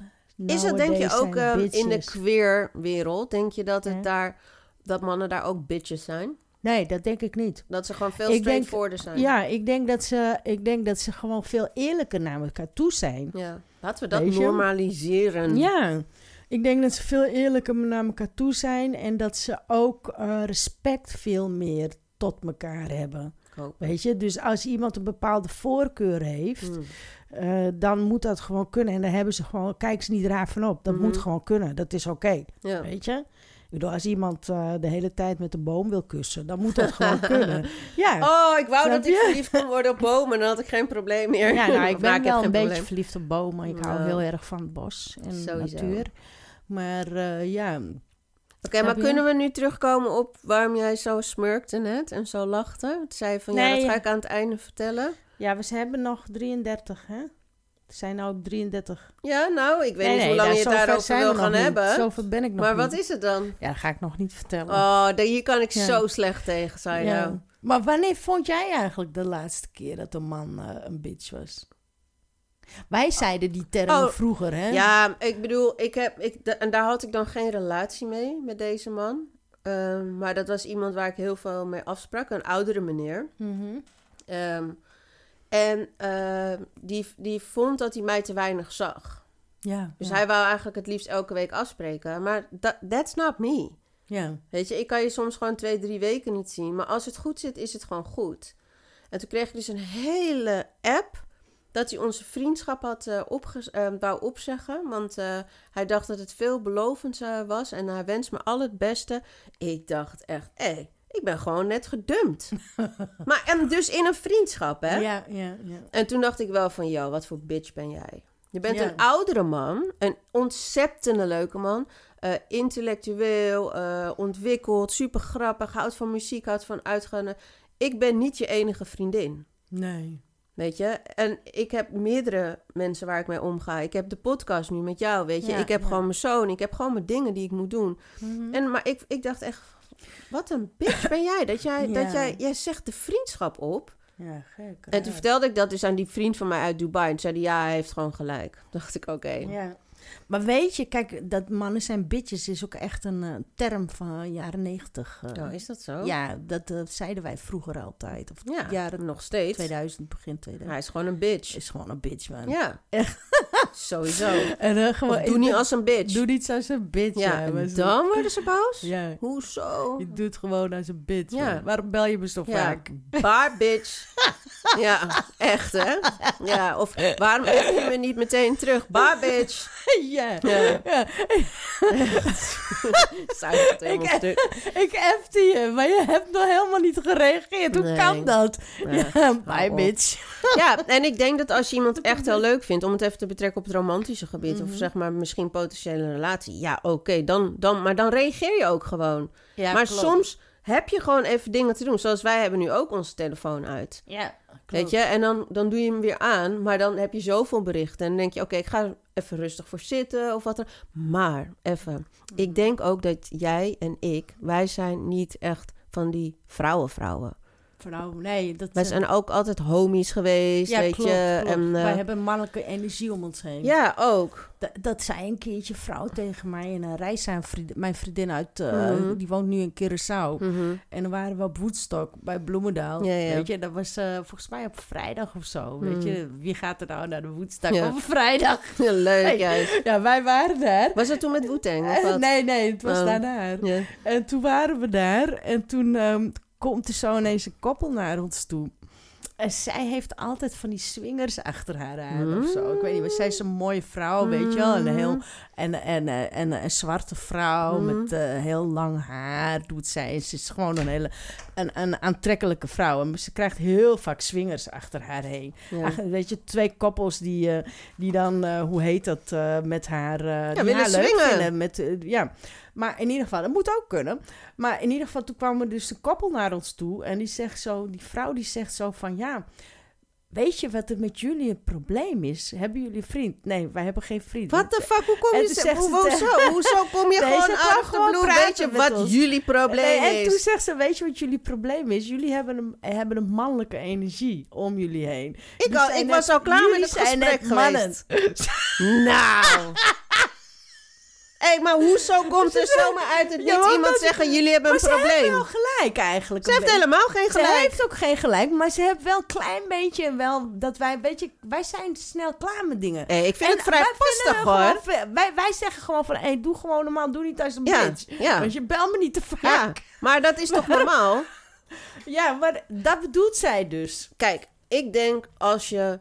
Is het denk je ook in de queer wereld, denk je dat het Ja. daar, dat mannen daar ook bitches zijn? Nee, dat denk ik niet. Dat ze gewoon veel straightforwarder zijn? Ja, ik denk, dat ze, ik denk dat ze gewoon veel eerlijker naar elkaar toe zijn. Ja. Laten we dat Weet je? normaliseren. Ja, ik denk dat ze veel eerlijker naar elkaar toe zijn. En dat ze ook eh, respect veel meer tot elkaar hebben. Weet je, dus als iemand een bepaalde voorkeur heeft, Hmm. eh, dan moet dat gewoon kunnen. En daar hebben ze gewoon, kijk ze niet raar van op. Dat Mhm. moet gewoon kunnen. Dat is oké. Ja. Weet je? Ik bedoel, als iemand eh, de hele tijd met een boom wil kussen, dan moet dat gewoon [laughs] kunnen. Ja. Oh, ik wou dat ik verliefd kon worden op bomen. Dan had ik geen probleem meer. Ja, nou, ik [laughs] ben wel een beetje verliefd op bomen. Ik hou heel erg van het bos en Sowieso. natuur. Maar eh, ja, Oké, maar je? kunnen we nu terugkomen op waarom jij zo smurkte net en zo lachte? Het zei van, ja, dat ga ik aan het einde vertellen. ja, we hebben nog 33, hè? Er zijn nou 33. Ja, nou, ik weet Nee, niet nee, hoe lang je het daarover wil gaan hebben. Zover ben ik nog Maar niet. wat is het dan? Ja, dat ga ik nog niet vertellen. Oh, hier kan ik Ja. zo slecht tegen zijn. Ja. nou. Maar wanneer vond jij eigenlijk de laatste keer dat een man eh, een bitch was? Wij zeiden die termen Oh, vroeger, hè? Ja, ik bedoel, ik heb, ik, en daar had ik dan geen relatie mee met deze man. Ehm, maar dat was iemand waar ik heel veel mee afsprak, een oudere meneer. Mhm. Ehm, en ehm, die, die vond dat hij mij te weinig zag. ja. Dus ja. hij wou eigenlijk het liefst elke week afspreken. Maar that, that's not me. Ja. Weet je, ik kan je soms gewoon twee, drie weken niet zien. Maar als het goed zit, is het gewoon goed. En toen kreeg ik dus een hele app dat hij onze vriendschap had opge- eh, wou opzeggen. Want eh, hij dacht dat het veelbelovend eh, was en hij wenst me al het beste. Ik dacht echt, hé, ik ben gewoon net gedumpt. [laughs] maar en dus in een vriendschap, hè? Ja, ja, ja. En toen dacht ik wel van, joh, wat voor bitch ben jij? Je bent Ja. een oudere man, een ontzettende leuke man. eh, intellectueel, eh, ontwikkeld, super grappig, houdt van muziek, houdt van uitgaan. Ik ben niet je enige vriendin, Nee. weet je. En ik heb meerdere mensen waar ik mee omga. Ik heb de podcast nu met jou, weet je. Ja, ik heb ja. gewoon mijn zoon, ik heb gewoon mijn dingen die ik moet doen. Mhm. En, maar ik, ik dacht echt, wat een bitch ben jij. Dat jij, [laughs] Ja. dat jij, jij zegt de vriendschap op. Ja, gek. En toen vertelde ik dat dus aan die vriend van mij uit Dubai. En zei hij, ja, hij heeft gewoon gelijk. [laughs] dacht ik, oké. Ja. Maar weet je, kijk, dat mannen zijn bitches is ook echt een eh, term van jaren negentig. eh. Oh, is dat zo? Ja, dat eh, zeiden wij vroeger altijd. Of Ja, jaren nog steeds. 2000, begin 2000. Hij is gewoon een bitch. Is gewoon een bitch, man. Ja, Echt. Sowieso. En, eh, gewoon, doe niet als een bitch. Doe niet als een bitch. ja, en dan worden ze boos? Ja, Hoezo? je doet gewoon als een bitch. Ja. man. Waarom bel je me zo vaak? bar bitch. [laughs] ja, echt hè? Ja, of waarom heb je me niet meteen terug? Bar bitch. [laughs] ja. Ja. ja. [laughs] Het Ik- stuk. Ik je, maar je hebt nog helemaal niet gereageerd. Hoe Nee. kan dat? Ja, bye bitch. Ja, en ik denk dat als je iemand echt heel leuk vindt, om het even te betrekken op het romantische gebied, Mhm. of zeg maar misschien potentiële relatie, ja, oké, dan, dan, maar dan reageer je ook gewoon. Ja, maar klopt. soms heb je gewoon even dingen te doen, zoals wij hebben nu ook onze telefoon uit. Ja, Weet je, en dan, dan doe je hem weer aan, maar dan heb je zoveel berichten. En dan denk je, oké, ik ga er even rustig voor zitten of wat dan. Maar, even, Mhm. ik denk ook dat jij en ik, wij zijn niet echt van die vrouwen-vrouwen. Vrouw, nee. Dat, Wij eh, zijn ook altijd homies geweest, ja, weet klopt, je. klopt. En, eh, Wij hebben mannelijke energie om ons heen. ja, ook. D- dat zei een keertje vrouw tegen mij in een reis. Zijn vriendin, mijn vriendin uit, eh, Mhm. die woont nu in Curaçao. Mhm. En dan waren we op Woodstock bij Bloemendaal. Ja, ja. Weet je, dat was eh, volgens mij op vrijdag of zo. Weet Mhm. je, wie gaat er nou naar de Woodstock op vrijdag? [laughs] Ja, leuk, juist. Ja, wij waren daar. Was het toen met Eh, wat? nee, nee, het was Oh. daarna. En toen waren we daar en toen ehm, komt er zo ineens een koppel naar ons toe. En zij heeft altijd van die swingers achter haar aan of zo. Ik weet niet, maar zij is een mooie vrouw, weet je wel. En een, heel, en, en, en, en een zwarte vrouw Mhm. met eh, heel lang haar doet zij. Ze is gewoon een hele een, een aantrekkelijke vrouw. En ze krijgt heel vaak swingers achter haar heen. Ja. Weet je, twee koppels die, eh, die dan, eh, hoe heet dat, eh, met haar, eh willen leuk swingen. Met, eh, ja. Maar in ieder geval, dat moet ook kunnen. Maar in ieder geval, toen kwam er dus een koppel naar ons toe. En die zegt zo, die vrouw die zegt zo van, ja... Weet je wat er met jullie het probleem is? Hebben jullie een vriend? Nee, wij hebben geen vriend. What the fuck, hoe kom je... ze- Hoe, [laughs] hoezo? kom je Nee, gewoon blue? praten Weet je wat ons. jullie probleem Nee, en toen is? zegt ze, weet je wat jullie probleem is? Jullie hebben een, hebben een mannelijke energie om jullie heen. Ik, Jullie al, ik net- was al klaar met het gesprek net mannen. geweest. [laughs] Nou. Hé, maar hoezo [laughs] komt er zomaar uit het niet iemand zeggen, jullie hebben een maar ze heeft probleem? wel gelijk eigenlijk. Ze heeft helemaal geen Ze gelijk. heeft ook geen gelijk, maar ze heeft wel een klein beetje wel dat wij, weet je, wij zijn snel klaar met dingen. Hé, ik vind En het vrij vinden hoor. gewoon Wij, wij zeggen gewoon van, hé, doe gewoon normaal, doe niet als een Ja, bitch. ja. Want je bel me niet te vaak. Ja, maar dat is toch [laughs] normaal? Ja, maar dat bedoelt zij dus. Kijk, ik denk als je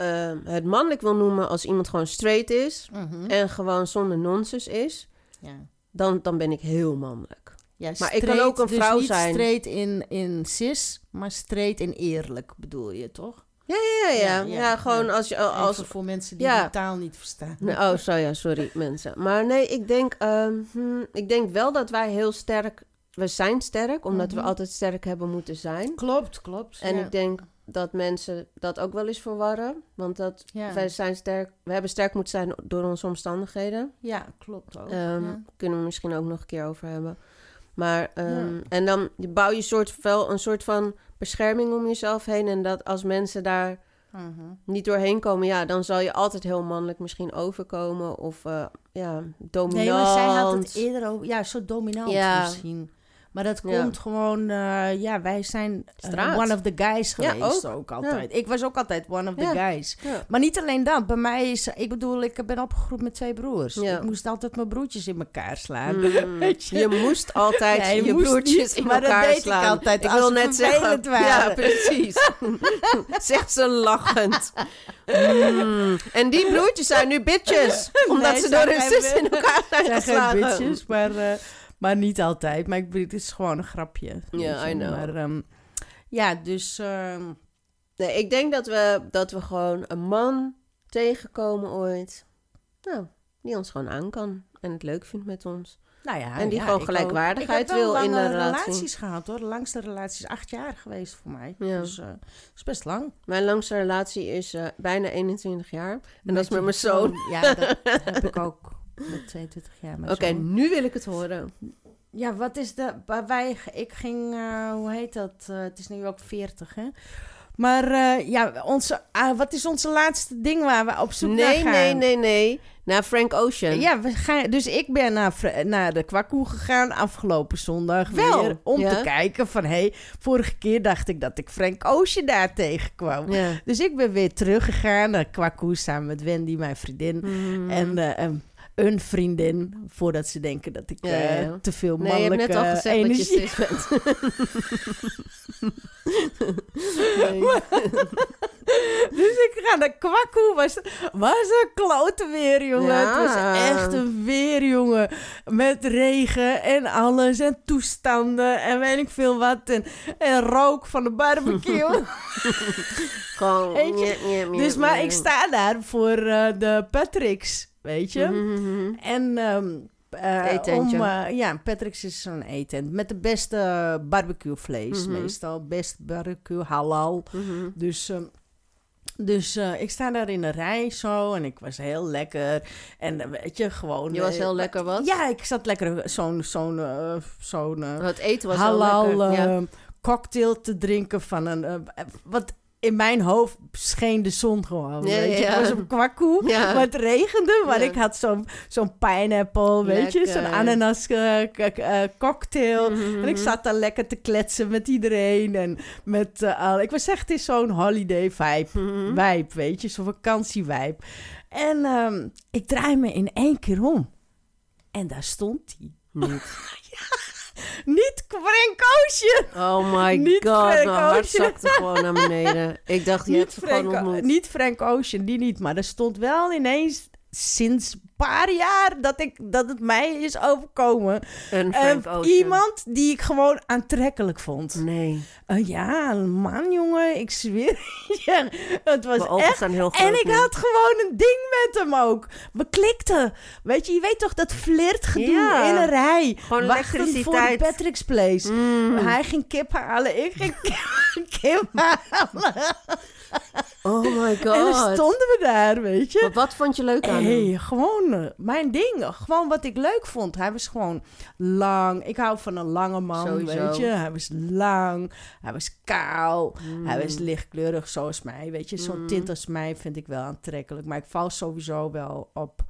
ehm, het mannelijk wil noemen als iemand gewoon straight is en gewoon zonder nonsens is, Ja. dan, dan ben ik heel mannelijk. Ja, Maar ik kan ook een dus vrouw niet zijn. straight in, in cis, maar straight in eerlijk bedoel je, toch? Ja, ja, ja. Ja, Ja, ja, gewoon als je... Als, voor mensen die de taal niet verstaan. Nee, oh, zo ja, sorry [laughs] mensen. Maar nee, ik denk, hm, ik denk wel dat wij heel sterk... We zijn sterk, omdat we Mhm. altijd sterk hebben moeten zijn. Klopt, klopt. En ik denk dat mensen dat ook wel eens verwarren. Want dat Ja. wij zijn sterk... We hebben sterk moeten zijn door onze omstandigheden. Ja, klopt ook. Ehm, ja. Kunnen we misschien ook nog een keer over hebben. Maar, ehm, Ja. en dan bouw je soort, wel een soort van bescherming om jezelf heen. En dat als mensen daar Mhm. niet doorheen komen, ja, dan zal je altijd heel mannelijk misschien overkomen. Of eh, ja, dominant. Nee, maar zij had het eerder over... Ja, zo dominant misschien. Maar dat Ja. komt gewoon, eh, ja, wij zijn eh, one of the guys Ja, geweest ook. ook, altijd. Ik was ook altijd one of the Ja. guys. Ja. Maar niet alleen dat. Bij mij is, ik bedoel, ik ben opgegroeid met twee broers. Ja. Ik moest altijd mijn broertjes in elkaar slaan. Mm. [laughs] Weet je? Je moest altijd Ja, je je, moest broertjes in maar dat elkaar deed ik slaan. altijd Ik wil net zeggen. waren. Ja, precies. [laughs] Zegt ze lachend. Mm. En die broertjes zijn nu bitches. Omdat Nee, ze door hun zijn- zus in elkaar zijn zijn geen geslagen. bitches, maar, eh, maar niet altijd. Maar ik, het is gewoon een grapje. Ja. I know. Maar, ehm, ja, dus... ehm, Nee, ik denk dat we, dat we gewoon een man tegenkomen ooit. Nou, die ons gewoon aan kan. En het leuk vindt met ons. nou ja, En die ja, gewoon gelijkwaardigheid wil in de relatie. relaties gehad hoor. De langste relatie is acht jaar geweest voor mij. Ja. Dus dat is best lang. Mijn langste relatie is eh, bijna 21 jaar. En dat is met mijn zoon. Ja, dat heb ik [laughs] ook met 22 jaar. Oké, nu wil ik het horen. Ja, wat is de... waar Wij, ik ging... eh, hoe heet dat? Eh, het is nu ook 40, hè? Maar eh, ja, onze, ah, wat is onze laatste ding waar we op zoek naar Nee, gaan? nee, nee, nee. Naar Frank Ocean. Ja, we gaan, dus ik ben naar, naar de kwakkoe gegaan afgelopen zondag Wel, weer. Om ja. te kijken van, hé, hey, vorige keer dacht ik dat ik Frank Ocean daar tegenkwam. Ja. Dus ik ben weer teruggegaan naar kwakkoe samen met Wendy, mijn vriendin. Mm. En eh, een- vriendin, voordat ze denken dat ik Ja, ja, eh, te veel Nee, je hebt mannelijke net al gezegd energie... dat je bent. [laughs] nee. Dus ik ga naar kwakkoe. Was, was een klote weer, jongen. Ja. Het was echt een weer, jongen. Met regen en alles. En toestanden en weet ik veel wat. En, en rook van de barbecue. [laughs] [laughs] Gewoon... Dus maar ik sta daar voor eh, de Patrick's, weet je. Mhm. En um, uh, Eetentje. om, eh, ja, Patrick's is zo'n eetent met de beste barbecue vlees Mhm. meestal. Best barbecue, halal. Mhm. Dus, ehm, dus eh, ik sta daar in een rij zo en ik was heel lekker. En eh, weet je, gewoon... Je was eh, heel lekker wat? Ja, ik zat lekker zo'n zo'n eh, zo'n eh, Het eten was halal lekker. ja. eh, cocktail te drinken van een... eh, wat in mijn hoofd scheen de zon gewoon. Ja, weet je? ja. Ik was op kwakkoe, Ja. maar het regende. Maar Ja. ik had zo'n zo'n pineapple, weet je? Zo'n ananas eh, eh, cocktail. Mhm. En ik zat daar lekker te kletsen met iedereen. En met eh, al. Ik was echt in zo'n holiday vibe. Mhm. Vibe, weet je, zo'n vakantievibe. En ehm, ik draai me in één keer om. En daar stond hij. Niet. [laughs] Niet Frank Ocean! Oh my Niet god, Frank mijn hart zakte gewoon naar beneden. Ik dacht, je hebt Niet gewoon Frank, ontmoet. niet Frank Ocean, die niet. Maar er stond wel ineens sinds een paar jaar dat, ik, dat het mij is overkomen. Een Ocean. iemand die ik gewoon aantrekkelijk vond. Nee, Eh, ja, man, jongen. Ik zweer. [laughs] ja, het was echt heel groot En ik nu. had gewoon een ding met hem ook. We klikten. Weet je, je weet toch dat flirtgedoe Ja. in een rij. Gewoon Wachtend voor de. Patrick's Place. Mm. Hij ging kip halen, ik ging [laughs] kip halen. Oh my god. En dan stonden we daar, weet je. Maar wat vond je leuk aan hem? Hey, gewoon eh, mijn ding. Gewoon wat ik leuk vond. Hij was gewoon lang. Ik hou van een lange man, Sowieso. weet je. Hij was lang. Hij was kaal. Mm. Hij was lichtkleurig zoals mij, weet je. Zo'n Mm. tint als mij vind ik wel aantrekkelijk. Maar ik val sowieso wel op,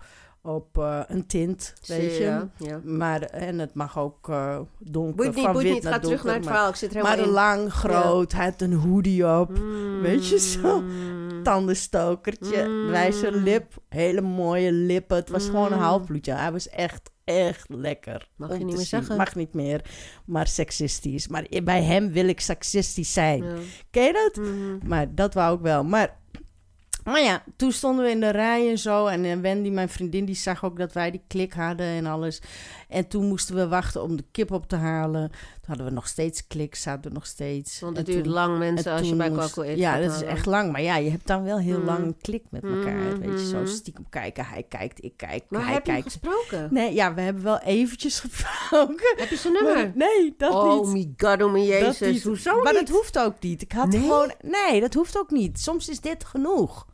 op eh, een tint, weet je. Ja, ja. Maar, en het mag ook eh, donker, Boeit niet, van boeit wit niet. naar Ga terug donker, naar het maar- verhaal. Ik zit er Maar helemaal lang, groot. Hij had een hoodie op. in. weet je zo. Mm. Tandenstokertje, Mm. wijze lip, hele mooie lippen. Het was gewoon een Mm. halfbloedje. Hij was echt, echt lekker. Mag je niet meer zien. zeggen. Mag niet meer, maar seksistisch. Maar bij hem wil ik seksistisch zijn. Ken je dat? Mhm. Maar dat wou ik wel. Maar, maar ja, toen stonden we in de rij en zo. En eh, Wendy, mijn vriendin, die zag ook dat wij die klik hadden en alles. En toen moesten we wachten om de kip op te halen. Hadden we nog steeds klik, zaten we nog steeds. Want En het duurt toen- lang en mensen als je bij Kwakkel eet. Ja, dat is echt lang. Maar ja, je hebt dan wel heel Mhm. lang een klik met elkaar. Weet je, zo Mhm. stiekem kijken. Hij kijkt, ik kijk, Maar hij heb je kijkt. gesproken? Nee, ja, we hebben wel eventjes [laughs] gesproken. Heb je zijn Maar- nummer? nee, dat oh niet. my god, oh my jezus. Hoezo maar niet? dat hoeft ook niet. Ik had Nee? gewoon... Nee, dat hoeft ook niet. Soms is dit genoeg.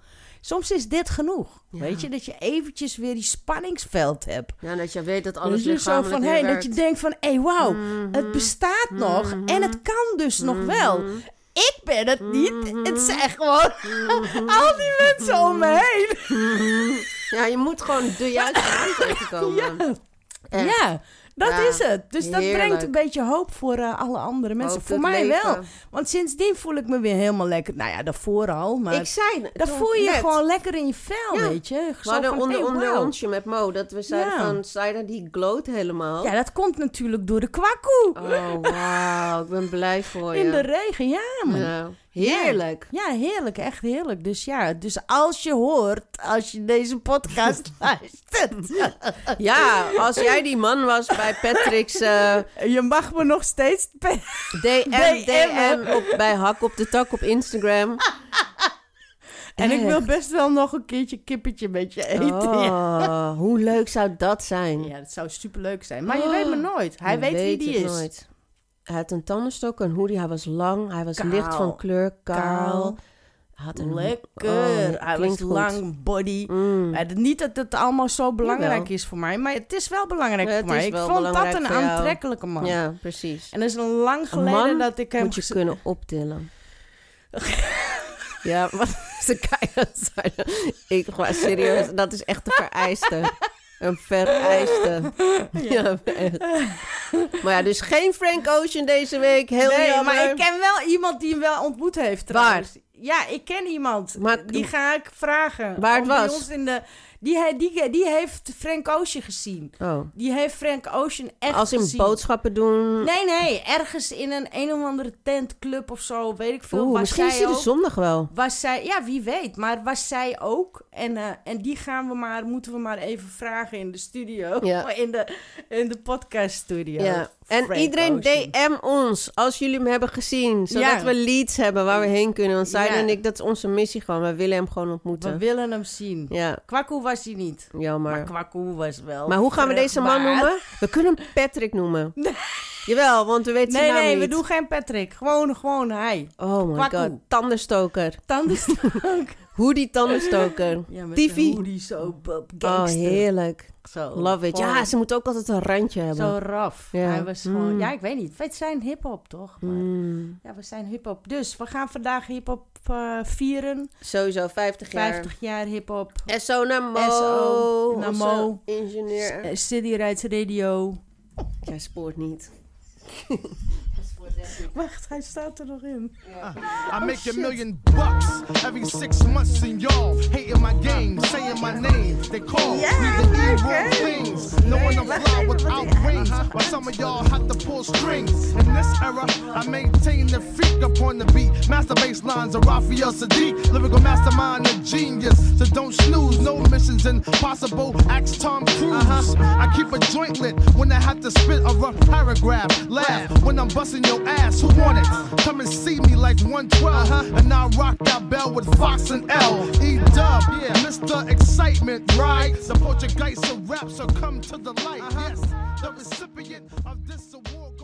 Soms is dit genoeg. Ja. Weet je, dat je eventjes weer die spanningsveld hebt. Ja, dat je weet dat alles je, zo van, hey, dat je denkt van, hé, hey, wauw, Mhm. het bestaat nog Mhm. en het kan dus nog wel. Mhm. Ik ben het niet. Mhm. Het zijn gewoon [laughs] al die mensen om me heen. Ja, je moet gewoon de juiste [laughs] man tegenkomen. Ja. Echt. ja, Dat Ja, is het. Dus dat heerlijk. brengt een beetje hoop voor eh, alle andere mensen. Hoop voor mij leven. wel. Want sindsdien voel ik me weer helemaal lekker. Nou ja, daarvoor al. Maar Ik zei... dan toen voel je je gewoon lekker in je vel, Ja. weet je. Zo hadden van, onder, hey, onder wauw. onsje met Mo dat we zeiden Ja. van... Saida die gloot helemaal. Ja, dat komt natuurlijk door de kwakkoe. Oh, wauw. Ik ben blij voor je. In de regen, ja man. Heerlijk. Ja, heerlijk, echt heerlijk. Dus ja, dus als je hoort, als je deze podcast [laughs] luistert, Ja, als jij die man was bij Patrick's eh, [laughs] je mag me nog steeds. DM. DM op, bij Hak op de Tak op Instagram. [laughs] En ik wil best wel nog een keertje kippetje met je eten. Ja. Oh, hoe leuk zou dat zijn? ja, dat zou superleuk zijn. Maar je weet me nooit. Hij weet, wie die is. nooit. Hij had een tandenstok, een hoodie. Hij was lang, hij was Kaal. licht van kleur, kaal. Had een Lekker. Oh, hij was goed. lang, body. Mm. Niet dat het allemaal zo belangrijk Jawel. is voor mij, maar het is wel belangrijk Ja, voor mij. Ik vond dat een aantrekkelijke man. Ja, precies. En dat is een lang geleden dat ik hem Moet je kunnen optillen. [laughs] ja, wat [laughs] ze zeiden. Ik gewoon serieus, dat is echt een vereiste. Een vereiste. [laughs] Ja, echt. Maar ja, dus geen Frank Ocean deze week. Heel nee, jammer. maar ik ken wel iemand die hem wel ontmoet heeft trouwens. Ja, ik ken iemand. Maar- die ga ik vragen. Waar het bij was? ons in de, die, die, die heeft Frank Ocean gezien. Oh. Die heeft Frank Ocean echt Als in gezien. boodschappen doen. Nee, nee. Ergens in een een of andere tentclub of zo. Weet ik veel. Oeh, was misschien is hij de zondag wel. Was zij, ja, wie weet. Maar was zij ook. En, eh, en die gaan we maar, moeten we maar even vragen in de studio. Ja. [laughs] In de, in de podcast studio. Ja. En Frank iedereen Ocean. DM ons als jullie hem hebben gezien. Zodat Ja. we leads hebben waar we heen kunnen. Want Ja. en ik, dat is onze missie gewoon. We willen hem gewoon ontmoeten. We willen hem zien. Ja, Kwakkoe was hij niet. Maar jammer. Kwakkoe was wel. Maar hoe gaan we deze man noemen? We kunnen hem Patrick noemen. [laughs] Jawel, want we weten Nee, zijn naam nee, niet. we doen geen Patrick. Gewoon, gewoon hij. Oh my Kwakkoe. god, tandenstoker. Tandenstook. [laughs] Hoodie tandenstoker. [laughs] ja, met een hoodie zo, Oh, heerlijk. Zo, Love it. Ja, ze moet ook altijd een randje hebben. Zo raf. Ja. Hij was gewoon... Mm. Ja, ik weet niet. We zijn hip-hop, toch? Maar, Mm. Ja, we zijn hip-hop. Dus we gaan vandaag hip-hop eh, vieren. Sowieso 50 jaar. 50 jaar hip-hop. SO naar Mo. SO naar onze Mo. Ingenieur. Eh, City Rides Radio. Jij spoort niet. [laughs] [laughs] Wacht, hij staat er nog in. Ah, I make a million bucks every six months, and y'all hating my game, saying my name. They call me the evil things, knowing I'm fly [laughs] without uh-huh. wings. While some of y'all have to pull strings. In this era, I maintain the freak upon the beat. Master bass lines of Raphael Sadiq, lyrical mastermind, a genius. So don't snooze, no missions impossible. Ask Tom Cruise. Uh-huh. I keep a joint lit when I have to spit a rough paragraph. Laugh when I'm busting your ass. Who want it? Come and see me like 112. Uh-huh. And I rock that bell with Fox and L. E Dub, yeah, Mr. Excitement, right? The Portuguese of rap, so come to the light. Uh-huh. Yes, the recipient of this award.